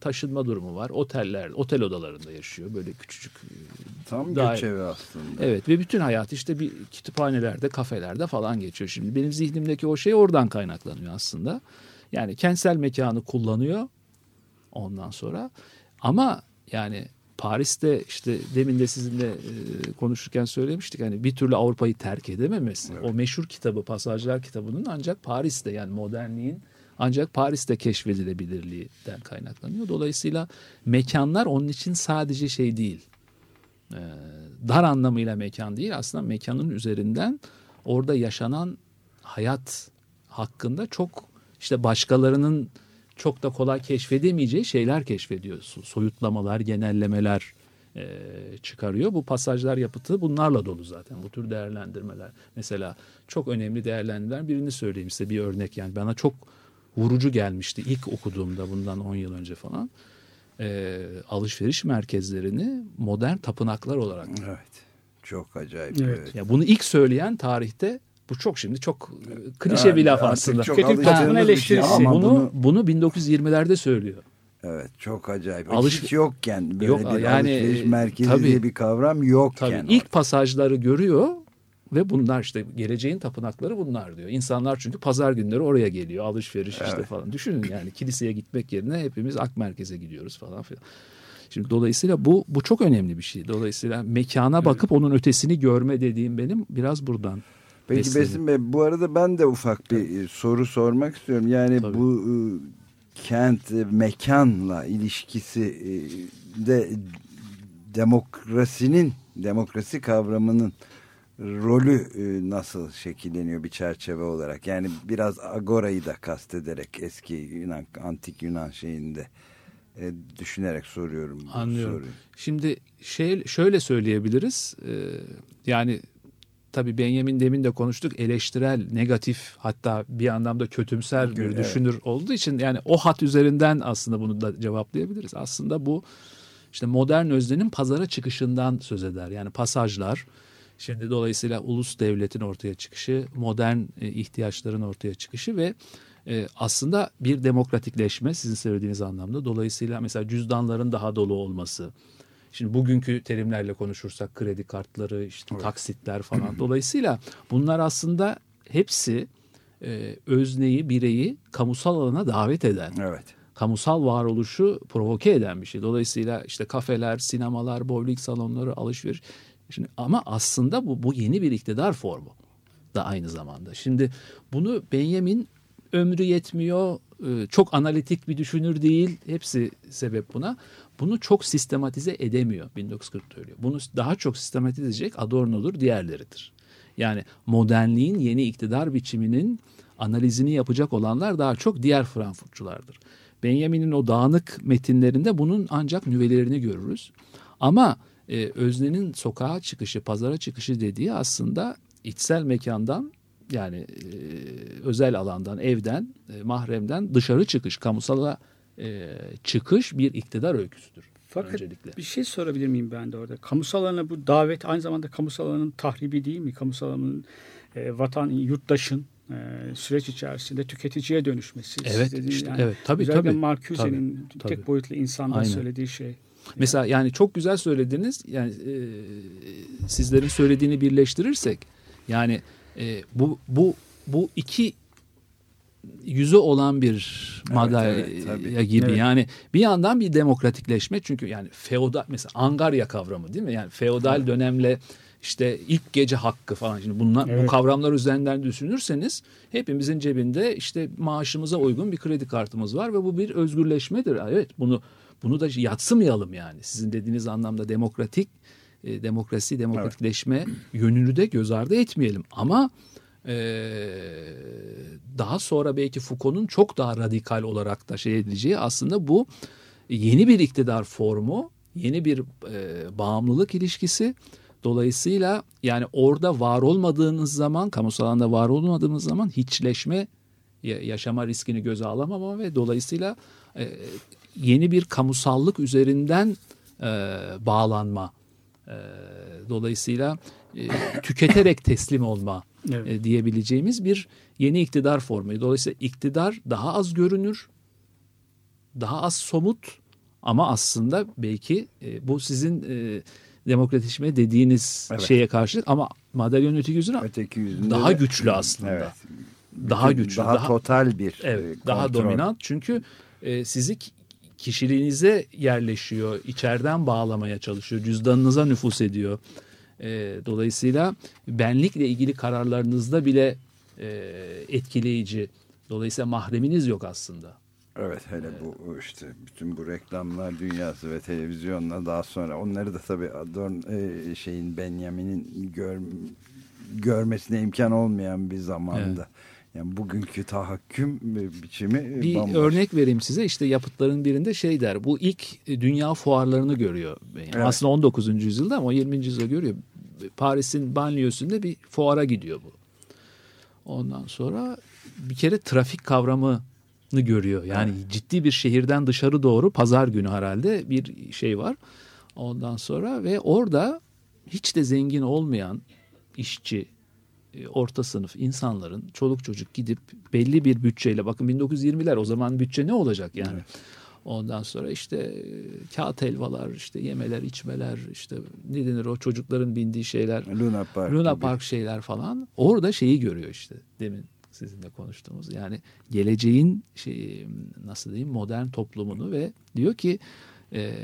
taşınma durumu var. Oteller, otel odalarında yaşıyor. Böyle küçücük Tam Dair- göç evi aslında. Evet ve bütün hayat işte bir kütüphanelerde, kafelerde falan geçiyor. Şimdi benim zihnimdeki o şey oradan kaynaklanıyor aslında. Yani kentsel mekanı kullanıyor ondan sonra. Ama yani Paris'te işte demin de sizinle e, konuşurken söylemiştik hani bir türlü Avrupa'yı terk edememesi. O meşhur kitabı Pasajlar kitabının ancak Paris'te yani modernliğin ancak Paris'te keşfedilebilirliğinden kaynaklanıyor. Dolayısıyla mekanlar onun için sadece şey değil e, dar anlamıyla mekan değil aslında mekanın üzerinden orada yaşanan hayat hakkında çok işte başkalarının çok da kolay keşfedemeyeceği şeyler keşfediyor. So- Soyutlamalar, genellemeler e, çıkarıyor. Bu pasajlar yapıtı bunlarla dolu zaten. Bu tür değerlendirmeler. Mesela çok önemli değerlendirmeler birini söyleyeyim size bir örnek yani bana çok vurucu gelmişti ilk okuduğumda bundan 10 yıl önce falan. E, alışveriş merkezlerini modern tapınaklar olarak Evet. Çok acayip. Evet. Evet. ya bunu ilk söyleyen tarihte bu çok şimdi çok e, klişe Yani bir laf aslında. alıştığımız toplumun şey eleştirisi. ama bunu, bunu bunu 1920'lerde söylüyor. evet çok acayip. Alış- Hiç yokken böyle Yok, bir yani, alışveriş e, merkezi tabii. diye bir kavram yokken. Tabii ilk pasajları görüyor ve bunlar işte geleceğin tapınakları bunlar diyor. İnsanlar çünkü pazar günleri oraya geliyor alışveriş işte Evet. falan. Düşünün yani kiliseye gitmek yerine hepimiz ak merkeze gidiyoruz falan filan. Şimdi dolayısıyla bu bu çok önemli bir şey. Dolayısıyla mekana bakıp onun ötesini görme dediğim benim biraz buradan. Peki besleniyor. Besim Bey bu arada ben de ufak bir e, soru sormak istiyorum. Yani Tabii. bu e, kent mekanla ilişkisi e, de demokrasinin demokrasi kavramının rolü nasıl şekilleniyor bir çerçeve olarak? Yani biraz agorayı da kastederek eski Yunan antik Yunan şeyinde e, düşünerek soruyorum. Anlıyorum. soruyu. Şimdi şey şöyle söyleyebiliriz. Yani tabii Benjamin demin de konuştuk eleştirel, negatif hatta bir anlamda kötümser bir Evet. düşünür olduğu için yani o hat üzerinden aslında bunu da cevaplayabiliriz. Aslında bu işte modern öznenin pazara çıkışından söz eder. Yani pasajlar şimdi dolayısıyla ulus devletin ortaya çıkışı, modern e, ihtiyaçların ortaya çıkışı ve e, aslında bir demokratikleşme sizin söylediğiniz anlamda. Dolayısıyla mesela cüzdanların daha dolu olması. Şimdi bugünkü terimlerle konuşursak kredi kartları, işte taksitler falan. Dolayısıyla bunlar aslında hepsi e, özneyi, bireyi kamusal alana davet eden Evet. kamusal varoluşu provoke eden bir şey. Dolayısıyla işte kafeler, sinemalar, bowling salonları, alışveriş Şimdi ama aslında bu bu yeni bir iktidar formu da aynı zamanda. Şimdi bunu Benjamin ömrü yetmiyor, e, çok analitik bir düşünür değil. Hepsi sebep buna. Bunu çok sistematize edemiyor 1940'ta ölüyor. Bunu daha çok sistematize edecek Adorno'dur, diğerleridir. Yani modernliğin yeni iktidar biçiminin analizini yapacak olanlar daha çok diğer Frankfurtçulardır. Benjamin'in o dağınık metinlerinde bunun ancak nüvelerini görürüz. Ama e, Özne'nin sokağa çıkışı, pazara çıkışı dediği aslında içsel mekandan yani e, özel alandan, evden, e, mahremden dışarı çıkış, kamusala e, çıkış bir iktidar öyküsüdür. Fakat öncelikle. bir şey sorabilir miyim ben de orada? Kamusal alana bu davet aynı zamanda kamusal alanın tahribi değil mi? Kamusal alanın e, vatan, yurttaşın e, süreç içerisinde tüketiciye dönüşmesi. Evet, Siz dediğiniz işte, evet, tabii, özellikle tabii. Marcuse'nin tek tabii. boyutlu insanda Aynen. söylediği şey. Mesela yani çok güzel söylediniz. Yani e, sizlerin söylediğini birleştirirsek yani e, bu bu bu iki yüzü olan bir madalya evet, tabii. gibi. Evet. Yani bir yandan bir demokratikleşme çünkü yani feodal mesela angarya kavramı değil mi? Yani feodal dönemle işte ilk gece hakkı falan şimdi bunlar bu Evet. kavramlar üzerinden düşünürseniz hepimizin cebinde işte maaşımıza uygun bir kredi kartımız var ve bu bir özgürleşmedir. Evet bunu bunu da yatsımayalım yani. Sizin dediğiniz anlamda demokratik e, demokrasi, demokratikleşme yönünü de göz ardı etmeyelim. Ama e, daha sonra belki Foucault'un çok daha radikal olarak da şey edileceği aslında bu yeni bir iktidar formu, yeni bir e, bağımlılık ilişkisi. Dolayısıyla yani orada var olmadığınız zaman, kamusal alanda var olmadığınız zaman hiçleşme ya- yaşama riskini göze alamama ve dolayısıyla e, yeni bir kamusallık üzerinden e, bağlanma. Dolayısıyla tüketerek teslim olma Evet. e, diyebileceğimiz bir yeni iktidar formu. Dolayısıyla iktidar daha az görünür, daha az somut ama aslında belki e, bu sizin e, demokratikleşme dediğiniz Evet. şeye karşılık ama madalyon öteki yüzüne Öteki yüzünde daha de- güçlü aslında. Evet. Daha Bütün- güçlü, Daha, daha- total bir Evet, e, daha kontrol. dominant çünkü e, sizi ki- kişiliğinize yerleşiyor, içeriden bağlamaya çalışıyor, cüzdanınıza nüfus ediyor. E, dolayısıyla benlikle ilgili kararlarınızda bile e, etkileyici. Dolayısıyla mahreminiz yok aslında. Evet hele bu işte bütün bu reklamlar dünyası ve televizyonla daha sonra onları da tabii Adorn e, şeyin Benjamin'in gör, görmesine imkan olmayan bir zamanda. Yani bugünkü tahakküm e, biçimi Bir bambaşka. örnek vereyim size. İşte yapıtların birinde şey der. Bu ilk e, dünya fuarlarını görüyor. Yani Evet. Aslında 19. yüzyılda ama o 20. yüzyılda görüyor. Paris'in banliyosunda bir fuara gidiyor bu. Ondan sonra bir kere trafik kavramını görüyor. Yani ciddi bir şehirden dışarı doğru pazar günü herhalde bir şey var. Ondan sonra ve orada hiç de zengin olmayan işçi, e, orta sınıf insanların çoluk çocuk gidip belli bir bütçeyle bakın 1920'ler o zaman bütçe ne olacak yani. Ondan sonra işte e, kağıt helvalar, işte yemeler, içmeler, işte ne denir o çocukların bindiği şeyler. Luna Park. Luna gibi. Park şeyler falan. Orada şeyi görüyor işte. Demin sizinle konuştuğumuz. Yani geleceğin şey nasıl diyeyim modern toplumunu ve diyor ki e,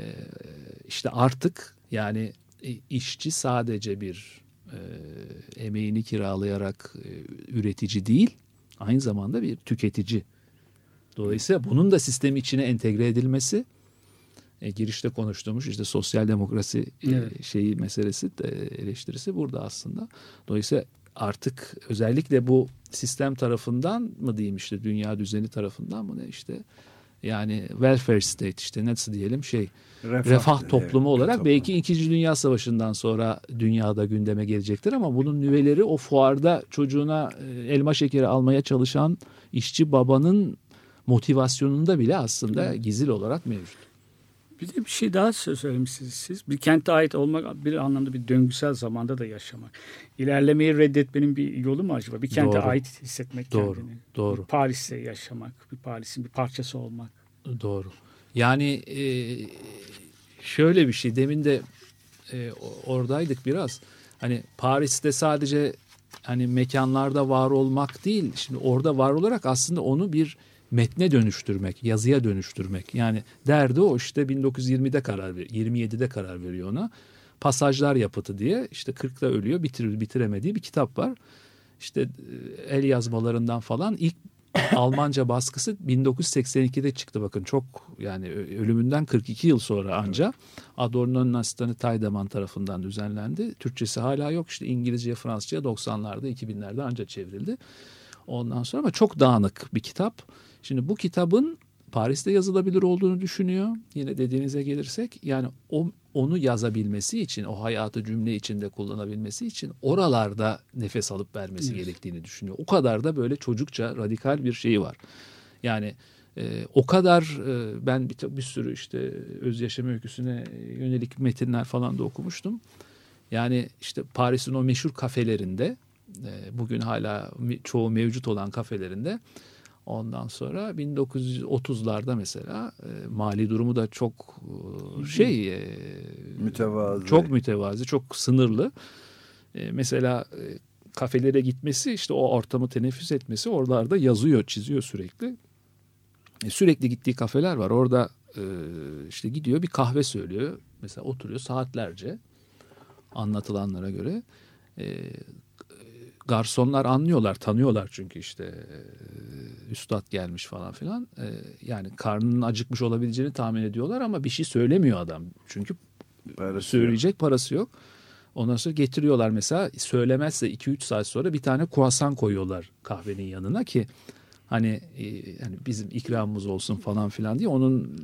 işte artık yani e, işçi sadece bir e, emeğini kiralayarak e, üretici değil aynı zamanda bir tüketici. Dolayısıyla bunun da sistem içine entegre edilmesi e, girişte konuştuğumuz işte sosyal demokrasi e, Evet. şeyi meselesi de eleştirisi burada aslında. Dolayısıyla artık özellikle bu sistem tarafından mı diyeyim işte dünya düzeni tarafından mı ne işte yani welfare state işte nasıl diyelim şey refah, evet, toplumu olarak toplum. belki 2. Dünya Savaşı'ndan sonra dünyada gündeme gelecektir ama bunun nüveleri o fuarda çocuğuna e, elma şekeri almaya çalışan işçi babanın motivasyonunda bile aslında gizil olarak mevcut. Bir de bir şey daha sö- söylemişsiniz siz. Bir kente ait olmak bir anlamda bir döngüsel zamanda da yaşamak. İlerlemeyi reddetmenin bir yolu mu acaba? Bir kente Doğru. ait hissetmek Doğru, kendini. doğru. Paris'te yaşamak, bir Paris'in bir parçası olmak. Doğru. Yani e, şöyle bir şey demin de e, oradaydık biraz. Hani Paris'te sadece hani mekanlarda var olmak değil. Şimdi orada var olarak aslında onu bir metne dönüştürmek, yazıya dönüştürmek. Yani derdi o işte 1920'de karar ver, 27'de karar veriyor ona. Pasajlar Yapıtı diye işte 40'ta ölüyor bitirir bitiremediği bir kitap var. İşte e, el yazmalarından falan ilk Almanca baskısı 1982'de çıktı bakın çok yani ölümünden 42 yıl sonra anca Adorno'nun asistanı Taydeman tarafından düzenlendi. Türkçesi hala yok işte İngilizce Fransızca 90'larda 2000'lerde anca çevrildi. Ondan sonra ama çok dağınık bir kitap. Şimdi bu kitabın Paris'te yazılabilir olduğunu düşünüyor. Yine dediğinize gelirsek yani o, onu yazabilmesi için o hayatı cümle içinde kullanabilmesi için oralarda nefes alıp vermesi gerektiğini düşünüyor. O kadar da böyle çocukça radikal bir şeyi var. Yani e, o kadar e, ben bir, bir sürü işte öz yaşam öyküsüne yönelik metinler falan da okumuştum. Yani işte Paris'in o meşhur kafelerinde e, bugün hala çoğu mevcut olan kafelerinde ondan sonra 1930'larda mesela e, mali durumu da çok e, şey e, Mütevazı. çok mütevazi, çok sınırlı. E, mesela e, kafelere gitmesi işte o ortamı teneffüs etmesi oralarda yazıyor, çiziyor sürekli. E, sürekli gittiği kafeler var. Orada e, işte gidiyor bir kahve söylüyor. Mesela oturuyor saatlerce anlatılanlara göre. E, garsonlar anlıyorlar, tanıyorlar çünkü işte e, üstad gelmiş falan filan. E, yani karnının acıkmış olabileceğini tahmin ediyorlar ama bir şey söylemiyor adam. Çünkü Parası söyleyecek parası yok. Ondan sonra getiriyorlar mesela söylemezse 2-3 saat sonra bir tane kruasan koyuyorlar kahvenin yanına ki hani e, hani bizim ikramımız olsun falan filan diye onun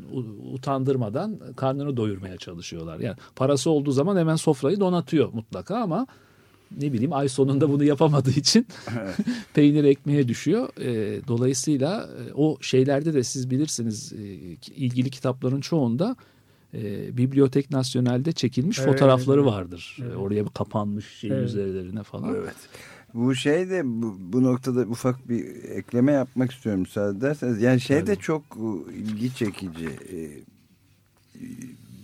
utandırmadan karnını doyurmaya çalışıyorlar. Yani parası olduğu zaman hemen sofrayı donatıyor mutlaka ama ne bileyim ay sonunda bunu yapamadığı için peynir ekmeğe düşüyor. E, dolayısıyla e, o şeylerde de siz bilirsiniz e, ilgili kitapların çoğunda e, Bibliotek Nasyonel'de çekilmiş Evet, fotoğrafları evet. vardır. E, Oraya bir kapanmış şey Evet. üzerlerine falan. Evet. Bu şey de bu, bu noktada ufak bir ekleme yapmak istiyorum müsaade ederseniz. Yani şey de çok ilgi çekici. E,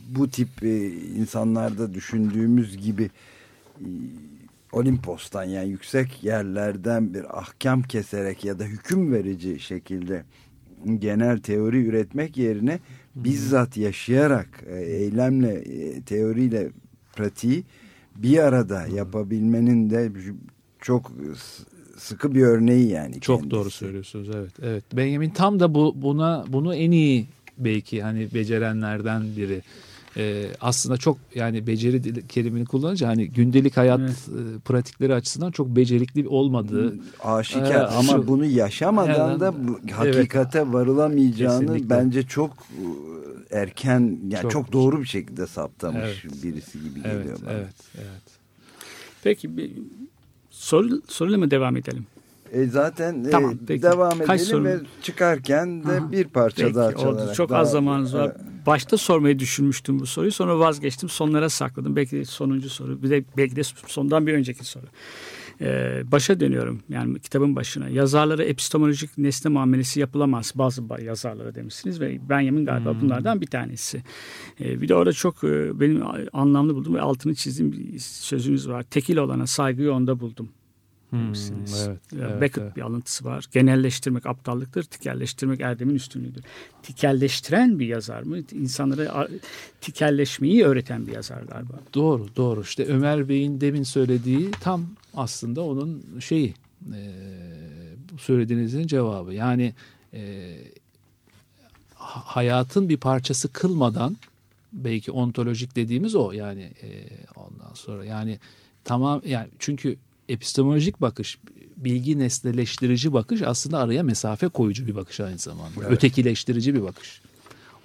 Bu tip e, insanlarda düşündüğümüz gibi Olimpos'tan yani yüksek yerlerden bir ahkam keserek ya da hüküm verici şekilde genel teori üretmek yerine bizzat yaşayarak e, eylemle, e, teoriyle pratiği bir arada yapabilmenin de çok sıkı bir örneği yani. Çok kendisi. doğru söylüyorsunuz evet. Evet. Benjamin tam da bu buna bunu en iyi belki hani becerenlerden biri. Ee, aslında çok yani beceri kelimini kullanınca hani gündelik hayat Evet. e, pratikleri açısından çok becerikli olmadığı Aşikar Ee, ama şu- bunu yaşamadan Evet. da bu hakikate varılamayacağını Kesinlikle. bence çok e, erken yani çok, Çok- doğru bir şekilde saptamış Evet. birisi gibi evet geliyor bana. evet evet. Peki bir soru, soruyla mı devam edelim? E zaten e, Tamam, peki. devam Kaç edelim soru? ve çıkarken de Aha. bir parça Peki, daha oldu. çalarak. Çok daha- az zamanımız var. Evet. Başta sormayı düşünmüştüm bu soruyu. Sonra vazgeçtim. Sonlara sakladım. Belki de sonuncu soru. Bir de belki de sondan bir önceki soru. Ee, başa dönüyorum. Yani kitabın başına. Yazarlara epistemolojik nesne muamelesi yapılamaz. Bazı ba- yazarlara demişsiniz ve Benjamin galiba bunlardan bir tanesi. Ee, bir de orada çok e, benim anlamlı buldum ve altını çizdiğim bir sözünüz var. Tekil olana saygıyı onda buldum. Demişsiniz. Hmm, evet, Beckett evet. bir alıntısı var. Genelleştirmek aptallıktır, tikelleştirmek erdemin üstünlüğüdür. Tikelleştiren bir yazar mı? İnsanlara tikelleşmeyi öğreten bir yazar galiba. Doğru doğru işte Ömer Bey'in demin söylediği tam aslında onun şeyi e, söylediğinizin cevabı yani e, ha- hayatın bir parçası kılmadan belki ontolojik dediğimiz o yani e, ondan sonra yani tamam yani çünkü epistemolojik bakış bilgi nesneleştirici bakış aslında araya mesafe koyucu bir bakış aynı zamanda ötekileştirici bir bakış.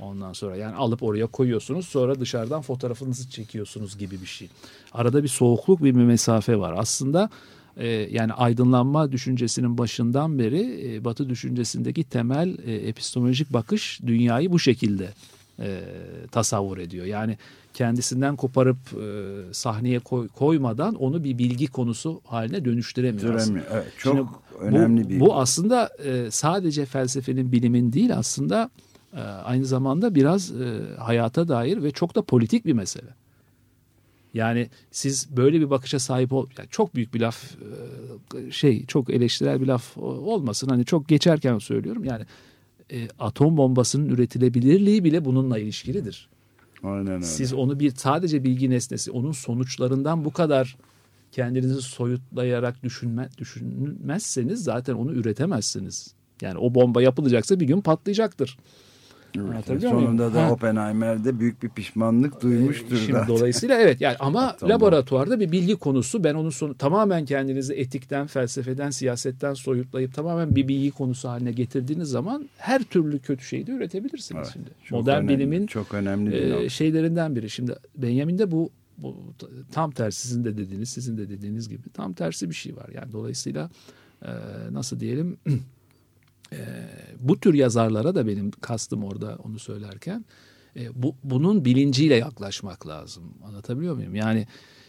Ondan sonra yani alıp oraya koyuyorsunuz sonra dışarıdan fotoğrafınızı çekiyorsunuz gibi bir şey. Arada bir soğukluk bir mesafe var. Aslında e, yani aydınlanma düşüncesinin başından beri e, Batı düşüncesindeki temel e, epistemolojik bakış dünyayı bu şekilde e, tasavvur ediyor. Yani kendisinden koparıp e, sahneye koy- koymadan onu bir bilgi konusu haline dönüştüremiyor. Süremiyor. Evet, çok Şimdi önemli bu, bir Bu aslında e, sadece felsefenin bilimin değil aslında e, aynı zamanda biraz e, hayata dair ve çok da politik bir mesele. Yani siz böyle bir bakışa sahip ol yani çok büyük bir laf e, şey çok eleştirel bir laf olmasın hani çok geçerken söylüyorum yani e, atom bombasının üretilebilirliği bile bununla ilişkilidir. Aynen öyle. Siz onu bir sadece bilgi nesnesi, onun sonuçlarından bu kadar kendinizi soyutlayarak düşünme, düşünmezseniz zaten onu üretemezsiniz. Yani o bomba yapılacaksa bir gün patlayacaktır. Evet? Sonunda da Ha. Oppenheimer'de büyük bir pişmanlık duymuştur Şimdi zaten. dolayısıyla evet yani ama Tamam. laboratuvarda bir bilgi konusu ben onun sonu tamamen kendinizi etikten, felsefeden, siyasetten soyutlayıp tamamen bir bilgi konusu haline getirdiğiniz zaman her türlü kötü şeyi de üretebilirsiniz Evet, şimdi. çok Modern önemli, bilimin çok önemli bir e, şeylerinden biri. Şimdi Benjamin'de bu, bu tam tersi sizin de dediğiniz, sizin de dediğiniz gibi tam tersi bir şey var. Yani dolayısıyla e, nasıl diyelim e, bu tür yazarlara da benim kastım orada onu söylerken e, bu bunun bilinciyle yaklaşmak lazım. Anlatabiliyor muyum? Yani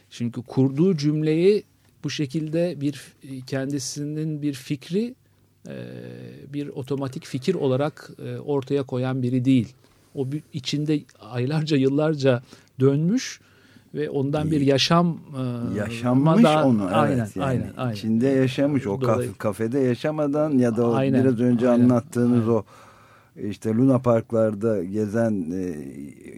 çünkü kurduğu cümleyi bu şekilde bir kendisinin bir fikri e, bir otomatik fikir olarak e, ortaya koyan biri değil. O bir, içinde aylarca yıllarca dönmüş ve ondan bir yaşam e, Yaşanmış da- onu evet. aynen, yani aynen, aynen. İçinde yaşamış o Dolay- kaf- kafede yaşamadan ya da o Aynen, biraz önce aynen, anlattığınız aynen. o işte Luna Parklarda gezen e,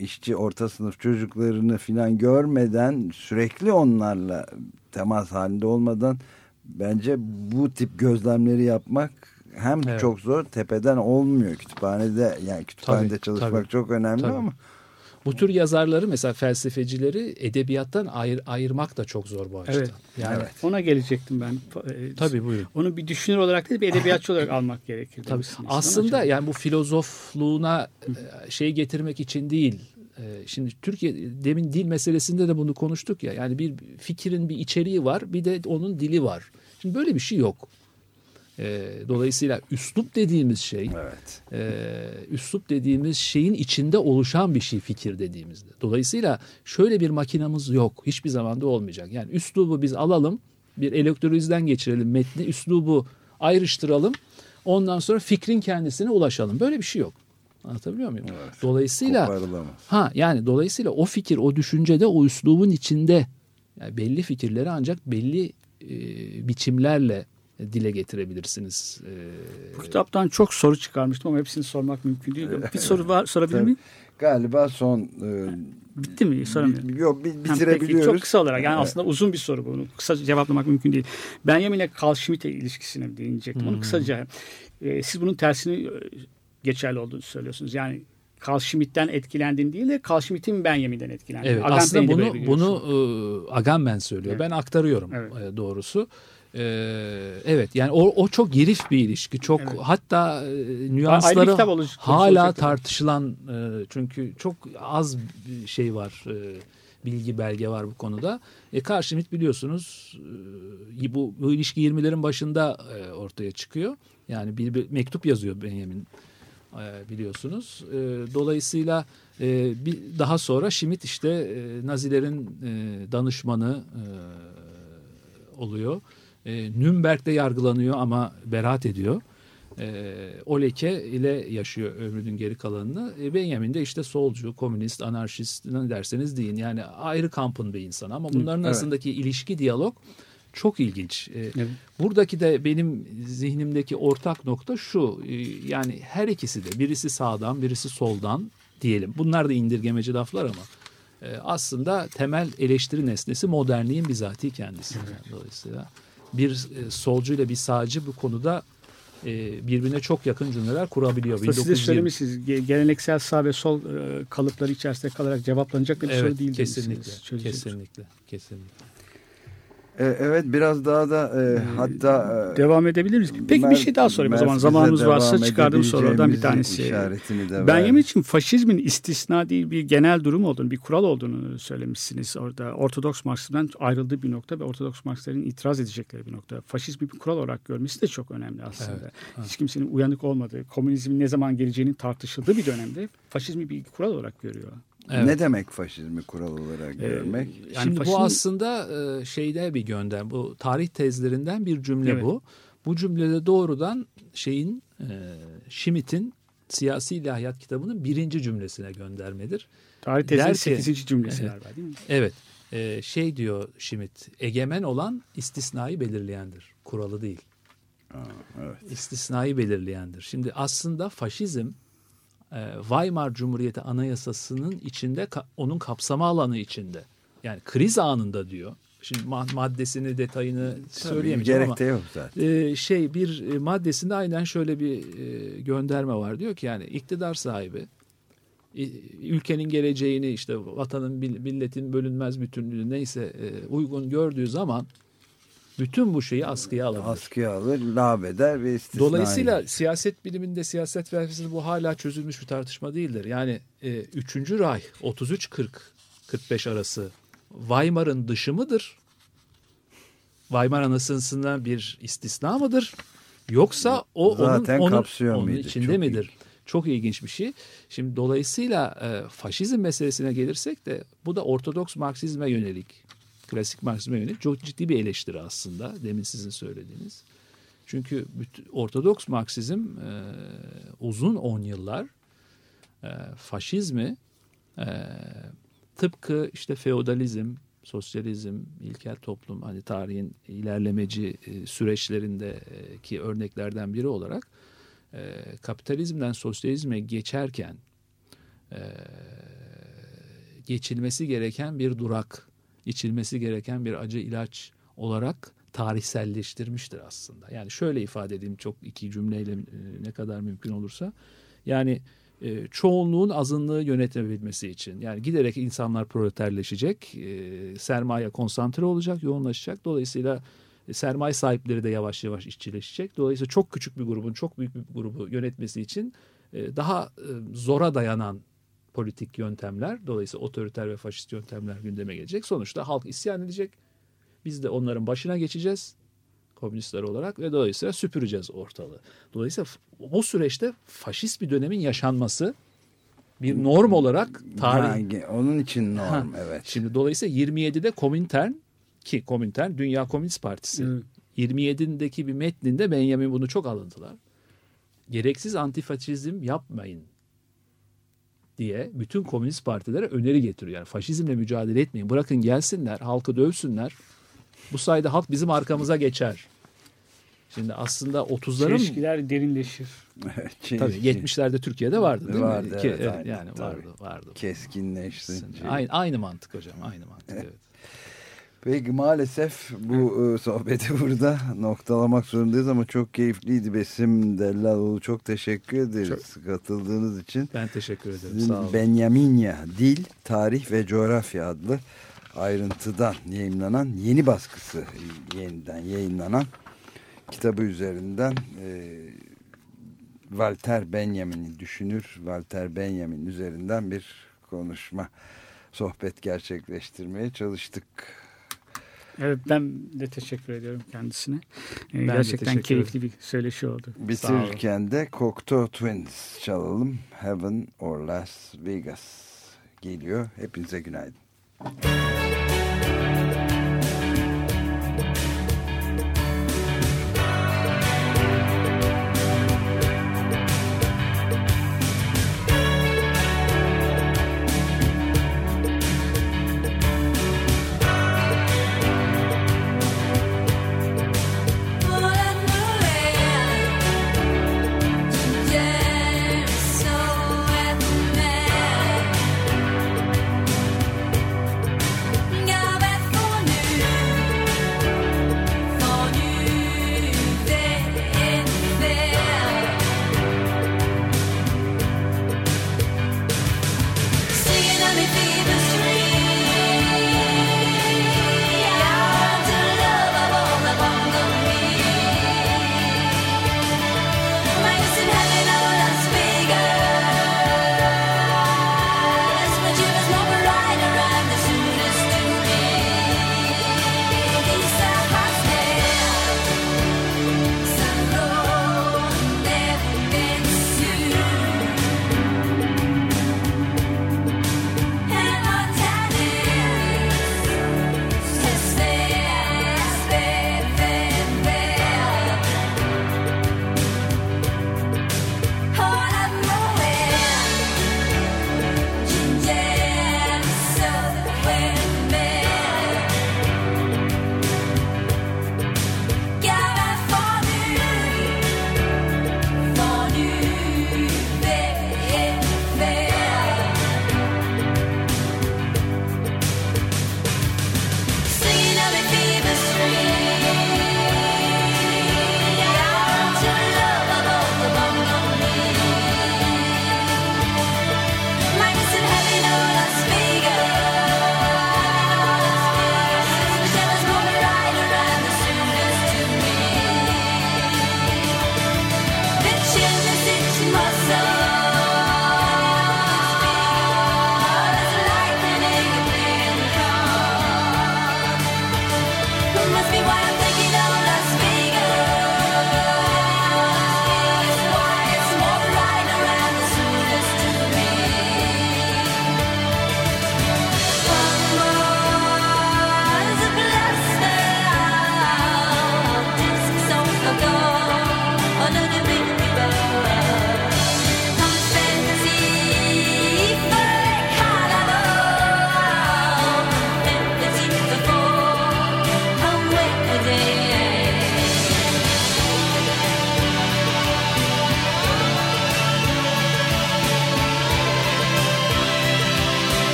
işçi orta sınıf çocuklarını filan görmeden sürekli onlarla temas halinde olmadan bence bu tip gözlemleri yapmak hem Evet. çok zor tepeden olmuyor kütüphanede yani kütüphanede Tabii, çalışmak tabii. çok önemli Tabii. ama Bu tür yazarları mesela felsefecileri edebiyattan ayır, ayırmak da çok zor bu açıdan. Evet. Yani Evet. Ona gelecektim ben. E, tabii buyurun. Onu bir düşünür olarak değil bir edebiyatçı olarak almak gerekir. Tabii. Aslında yani bu filozofluğuna e, şey getirmek için değil. E, Şimdi Türkiye demin dil meselesinde de bunu konuştuk ya. Yani bir fikrin bir içeriği var, bir de onun dili var. Şimdi böyle bir şey yok. E, Dolayısıyla üslup dediğimiz şey, evet. e, üslup dediğimiz şeyin içinde oluşan bir şey fikir dediğimizde. Dolayısıyla şöyle bir makinamız yok. Hiçbir zaman da olmayacak. Yani üslubu biz alalım, bir elektrolizden geçirelim metni, üslubu ayrıştıralım. Ondan sonra fikrin kendisine ulaşalım. Böyle bir şey yok. Anlatabiliyor muyum? Dolayısıyla Koparılamaz. ha yani dolayısıyla o fikir, o düşünce de o üslubun içinde yani belli fikirleri ancak belli e, biçimlerle dile getirebilirsiniz. E, Bu kitaptan çok soru çıkarmıştım ama hepsini sormak mümkün değil. Bir soru var sorabilir miyim? Galiba son e, Bitti mi? Soramıyorum. yok, bi- Ha, Peki, bitirebiliyoruz. çok kısa olarak yani Evet. aslında uzun bir soru bunu. Kısa cevaplamak mümkün değil. Benjamin'le Carl Schmitt'e ilişkisine değinecektim. Hmm. Onu kısaca e, siz bunun tersini geçerli olduğunu söylüyorsunuz. Yani Carl Schmitt'ten etkilendiğini değil de Carl Schmitt'in Benjamin'den etkilendiğini. Evet Agamben'i aslında bunu bunu e, Agamben söylüyor. Evet. Ben aktarıyorum Evet. e, doğrusu. E, evet yani o, o çok girif bir ilişki. Çok Evet. hatta e, nüansları hala tartışılan e, çünkü çok az bir şey var. e, bilgi belge var bu konuda. E, Carl Schmitt biliyorsunuz e, bu, bu ilişki 20'lerin başında e, ortaya çıkıyor. Yani bir, bir mektup yazıyor Benjamin e, biliyorsunuz. E, dolayısıyla e, bir daha sonra Schmidt işte e, Nazilerin e, danışmanı e, oluyor. E, Nürnberg'de yargılanıyor ama beraat ediyor. E, o leke ile yaşıyor ömrünün geri kalanını. E, Benjamin de işte solcu, komünist, anarşist ne derseniz deyin. Yani ayrı kampın bir insan ama bunların evet. arasındaki ilişki, diyalog çok ilginç. E, Evet. Buradaki de benim zihnimdeki ortak nokta şu. e, Yani her ikisi de birisi sağdan birisi soldan diyelim. Bunlar da indirgemeci laflar ama e, aslında temel eleştiri nesnesi modernliğin bizatihi kendisi. Dolayısıyla bir e, solcu ile bir sağcı bu konuda e, birbirine çok yakın cümleler kurabiliyor. Aslında siz de 1920 söylemişsiniz. ge- Geleneksel sağ ve sol e, kalıpları içerisinde kalarak cevaplanacak bir soru Evet değil. kesinlikle. soru. Kesinlikle. Kesinlikle. E, evet biraz daha da e, hatta e, Devam edebilir miyiz? Peki bir şey daha sorayım o zaman. Zamanımız varsa çıkardığım sorulardan bir tanesi. Benjamin için faşizmin istisna değil bir genel durum olduğunu, bir kural olduğunu söylemişsiniz orada. Ortodoks Marksizm'den ayrıldığı bir nokta ve Ortodoks Marksistlerin itiraz edecekleri bir nokta. Faşizmi bir kural olarak görmesi de çok önemli aslında. Evet, Hiç kimsenin uyanık olmadığı, komünizmin ne zaman geleceğinin tartışıldığı bir dönemde faşizmi bir kural olarak görüyor. Evet. Ne demek faşizmi kural olarak görmek? Yani Şimdi faşizm- bu aslında e, şeyde bir göndem. Bu tarih tezlerinden bir cümle Evet. bu. Bu cümlede doğrudan şeyin e, Schmitt'in siyasi ilahiyat kitabının birinci cümlesine göndermedir. Tarih tezinin ki- 8. cümlesi Evet. galiba değil mi? Evet. e, şey diyor Schmitt. Egemen olan istisnayı belirleyendir. Kuralı değil. Aa, evet. istisnayı belirleyendir. Şimdi aslında faşizm Weimar Cumhuriyeti Anayasası'nın içinde onun kapsama alanı içinde. Yani kriz anında diyor. Şimdi ma- maddesini detayını söyleyemeyeceğim Gerek ama yok zaten. e, şey bir e, maddesinde aynen şöyle bir e, gönderme var. Diyor ki yani iktidar sahibi e, ülkenin geleceğini işte vatanın milletin bölünmez bütünlüğü neyse e, uygun gördüğü zaman bütün bu şeyi askıya alabilir. Askıya alır, lağveder ve istisnai. Dolayısıyla siyaset biliminde, siyaset felsefesinde bu hala çözülmüş bir tartışma değildir. Yani e, 3. Ray 33-40-45 arası Weimar'ın dışı mıdır? Weimar Anayasası'ndan bir istisna mıdır? Yoksa o Zaten onun, onun, onun içinde Çok midir? Çok ilginç bir şey. Şimdi dolayısıyla e, faşizm meselesine gelirsek de bu da Ortodoks Marksizme yönelik, klasik Marksizme yönelik çok ciddi bir eleştiri aslında. Demin sizin söylediğiniz. Çünkü Ortodoks Marksizm e, uzun on yıllar e, faşizmi e, tıpkı işte feodalizm, sosyalizm, ilkel toplum hani tarihin ilerlemeci e, süreçlerindeki örneklerden biri olarak e, kapitalizmden sosyalizme geçerken e, geçilmesi gereken bir durak, içilmesi gereken bir acı ilaç olarak tarihselleştirmiştir aslında. Yani şöyle ifade edeyim çok iki cümleyle e, ne kadar mümkün olursa. Yani e, çoğunluğun azınlığı yönetebilmesi için. Yani giderek insanlar proleterleşecek, e, sermaye konsantre olacak, yoğunlaşacak. Dolayısıyla sermaye sahipleri de yavaş yavaş işçileşecek. Dolayısıyla çok küçük bir grubun çok büyük bir grubu yönetmesi için daha zora dayanan politik yöntemler, dolayısıyla otoriter ve faşist yöntemler gündeme gelecek. Sonuçta halk isyan edecek. Biz de onların başına geçeceğiz komünistler olarak ve dolayısıyla süpüreceğiz ortalığı. Dolayısıyla bu süreçte faşist bir dönemin yaşanması bir norm olarak tarih onun için norm evet. Şimdi dolayısıyla 27'de Komintern ki Komintern Dünya Komünist Partisi. Evet. 27'deki bir metninde Benjamin bunu çok alıntılar. Gereksiz antifaşizm yapmayın diye bütün komünist partilere öneri getiriyor. Yani faşizmle mücadele etmeyin. Bırakın gelsinler, halkı dövsünler. Bu sayede halk bizim arkamıza geçer. Şimdi aslında 30'ların Çelişkiler derinleşir. Tabii 70'lerde Türkiye'de vardı değil Vardı, mi? Ki, evet, evet, aynen, yani tabii. vardı, vardı. keskinleşti. Aynı, aynı mantık hocam, aynı mantık evet. Peki maalesef bu e, sohbeti burada noktalamak zorundayız ama çok keyifliydi Besim Dellaloğlu. Çok teşekkür ederiz katıldığınız için. Ben teşekkür ederim. Sizin Sağ olun. Benyaminya Dil, Tarih ve Coğrafya adlı ayrıntıdan yayınlanan yeni baskısı yeniden yayınlanan kitabı üzerinden e, Walter Benjamin'i düşünür. Walter Benjamin üzerinden bir konuşma, sohbet gerçekleştirmeye çalıştık. Evet ben de teşekkür ediyorum kendisine. Ee, de gerçekten keyifli bir söyleşi oldu. Bitirirken de Cocteau Twins çalalım. Heaven or Las Vegas geliyor. Hepinize günaydın. So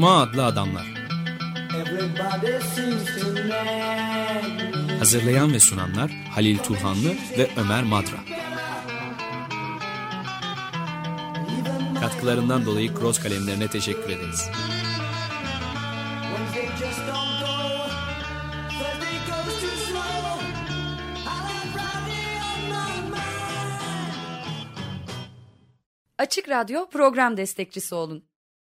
Cuma adlı adamlar. Hazırlayan ve sunanlar Halil Turhanlı ve Ömer Madra. Katkılarından dolayı Cross kalemlerine teşekkür ederiz. Açık Radyo program destekçisi olun.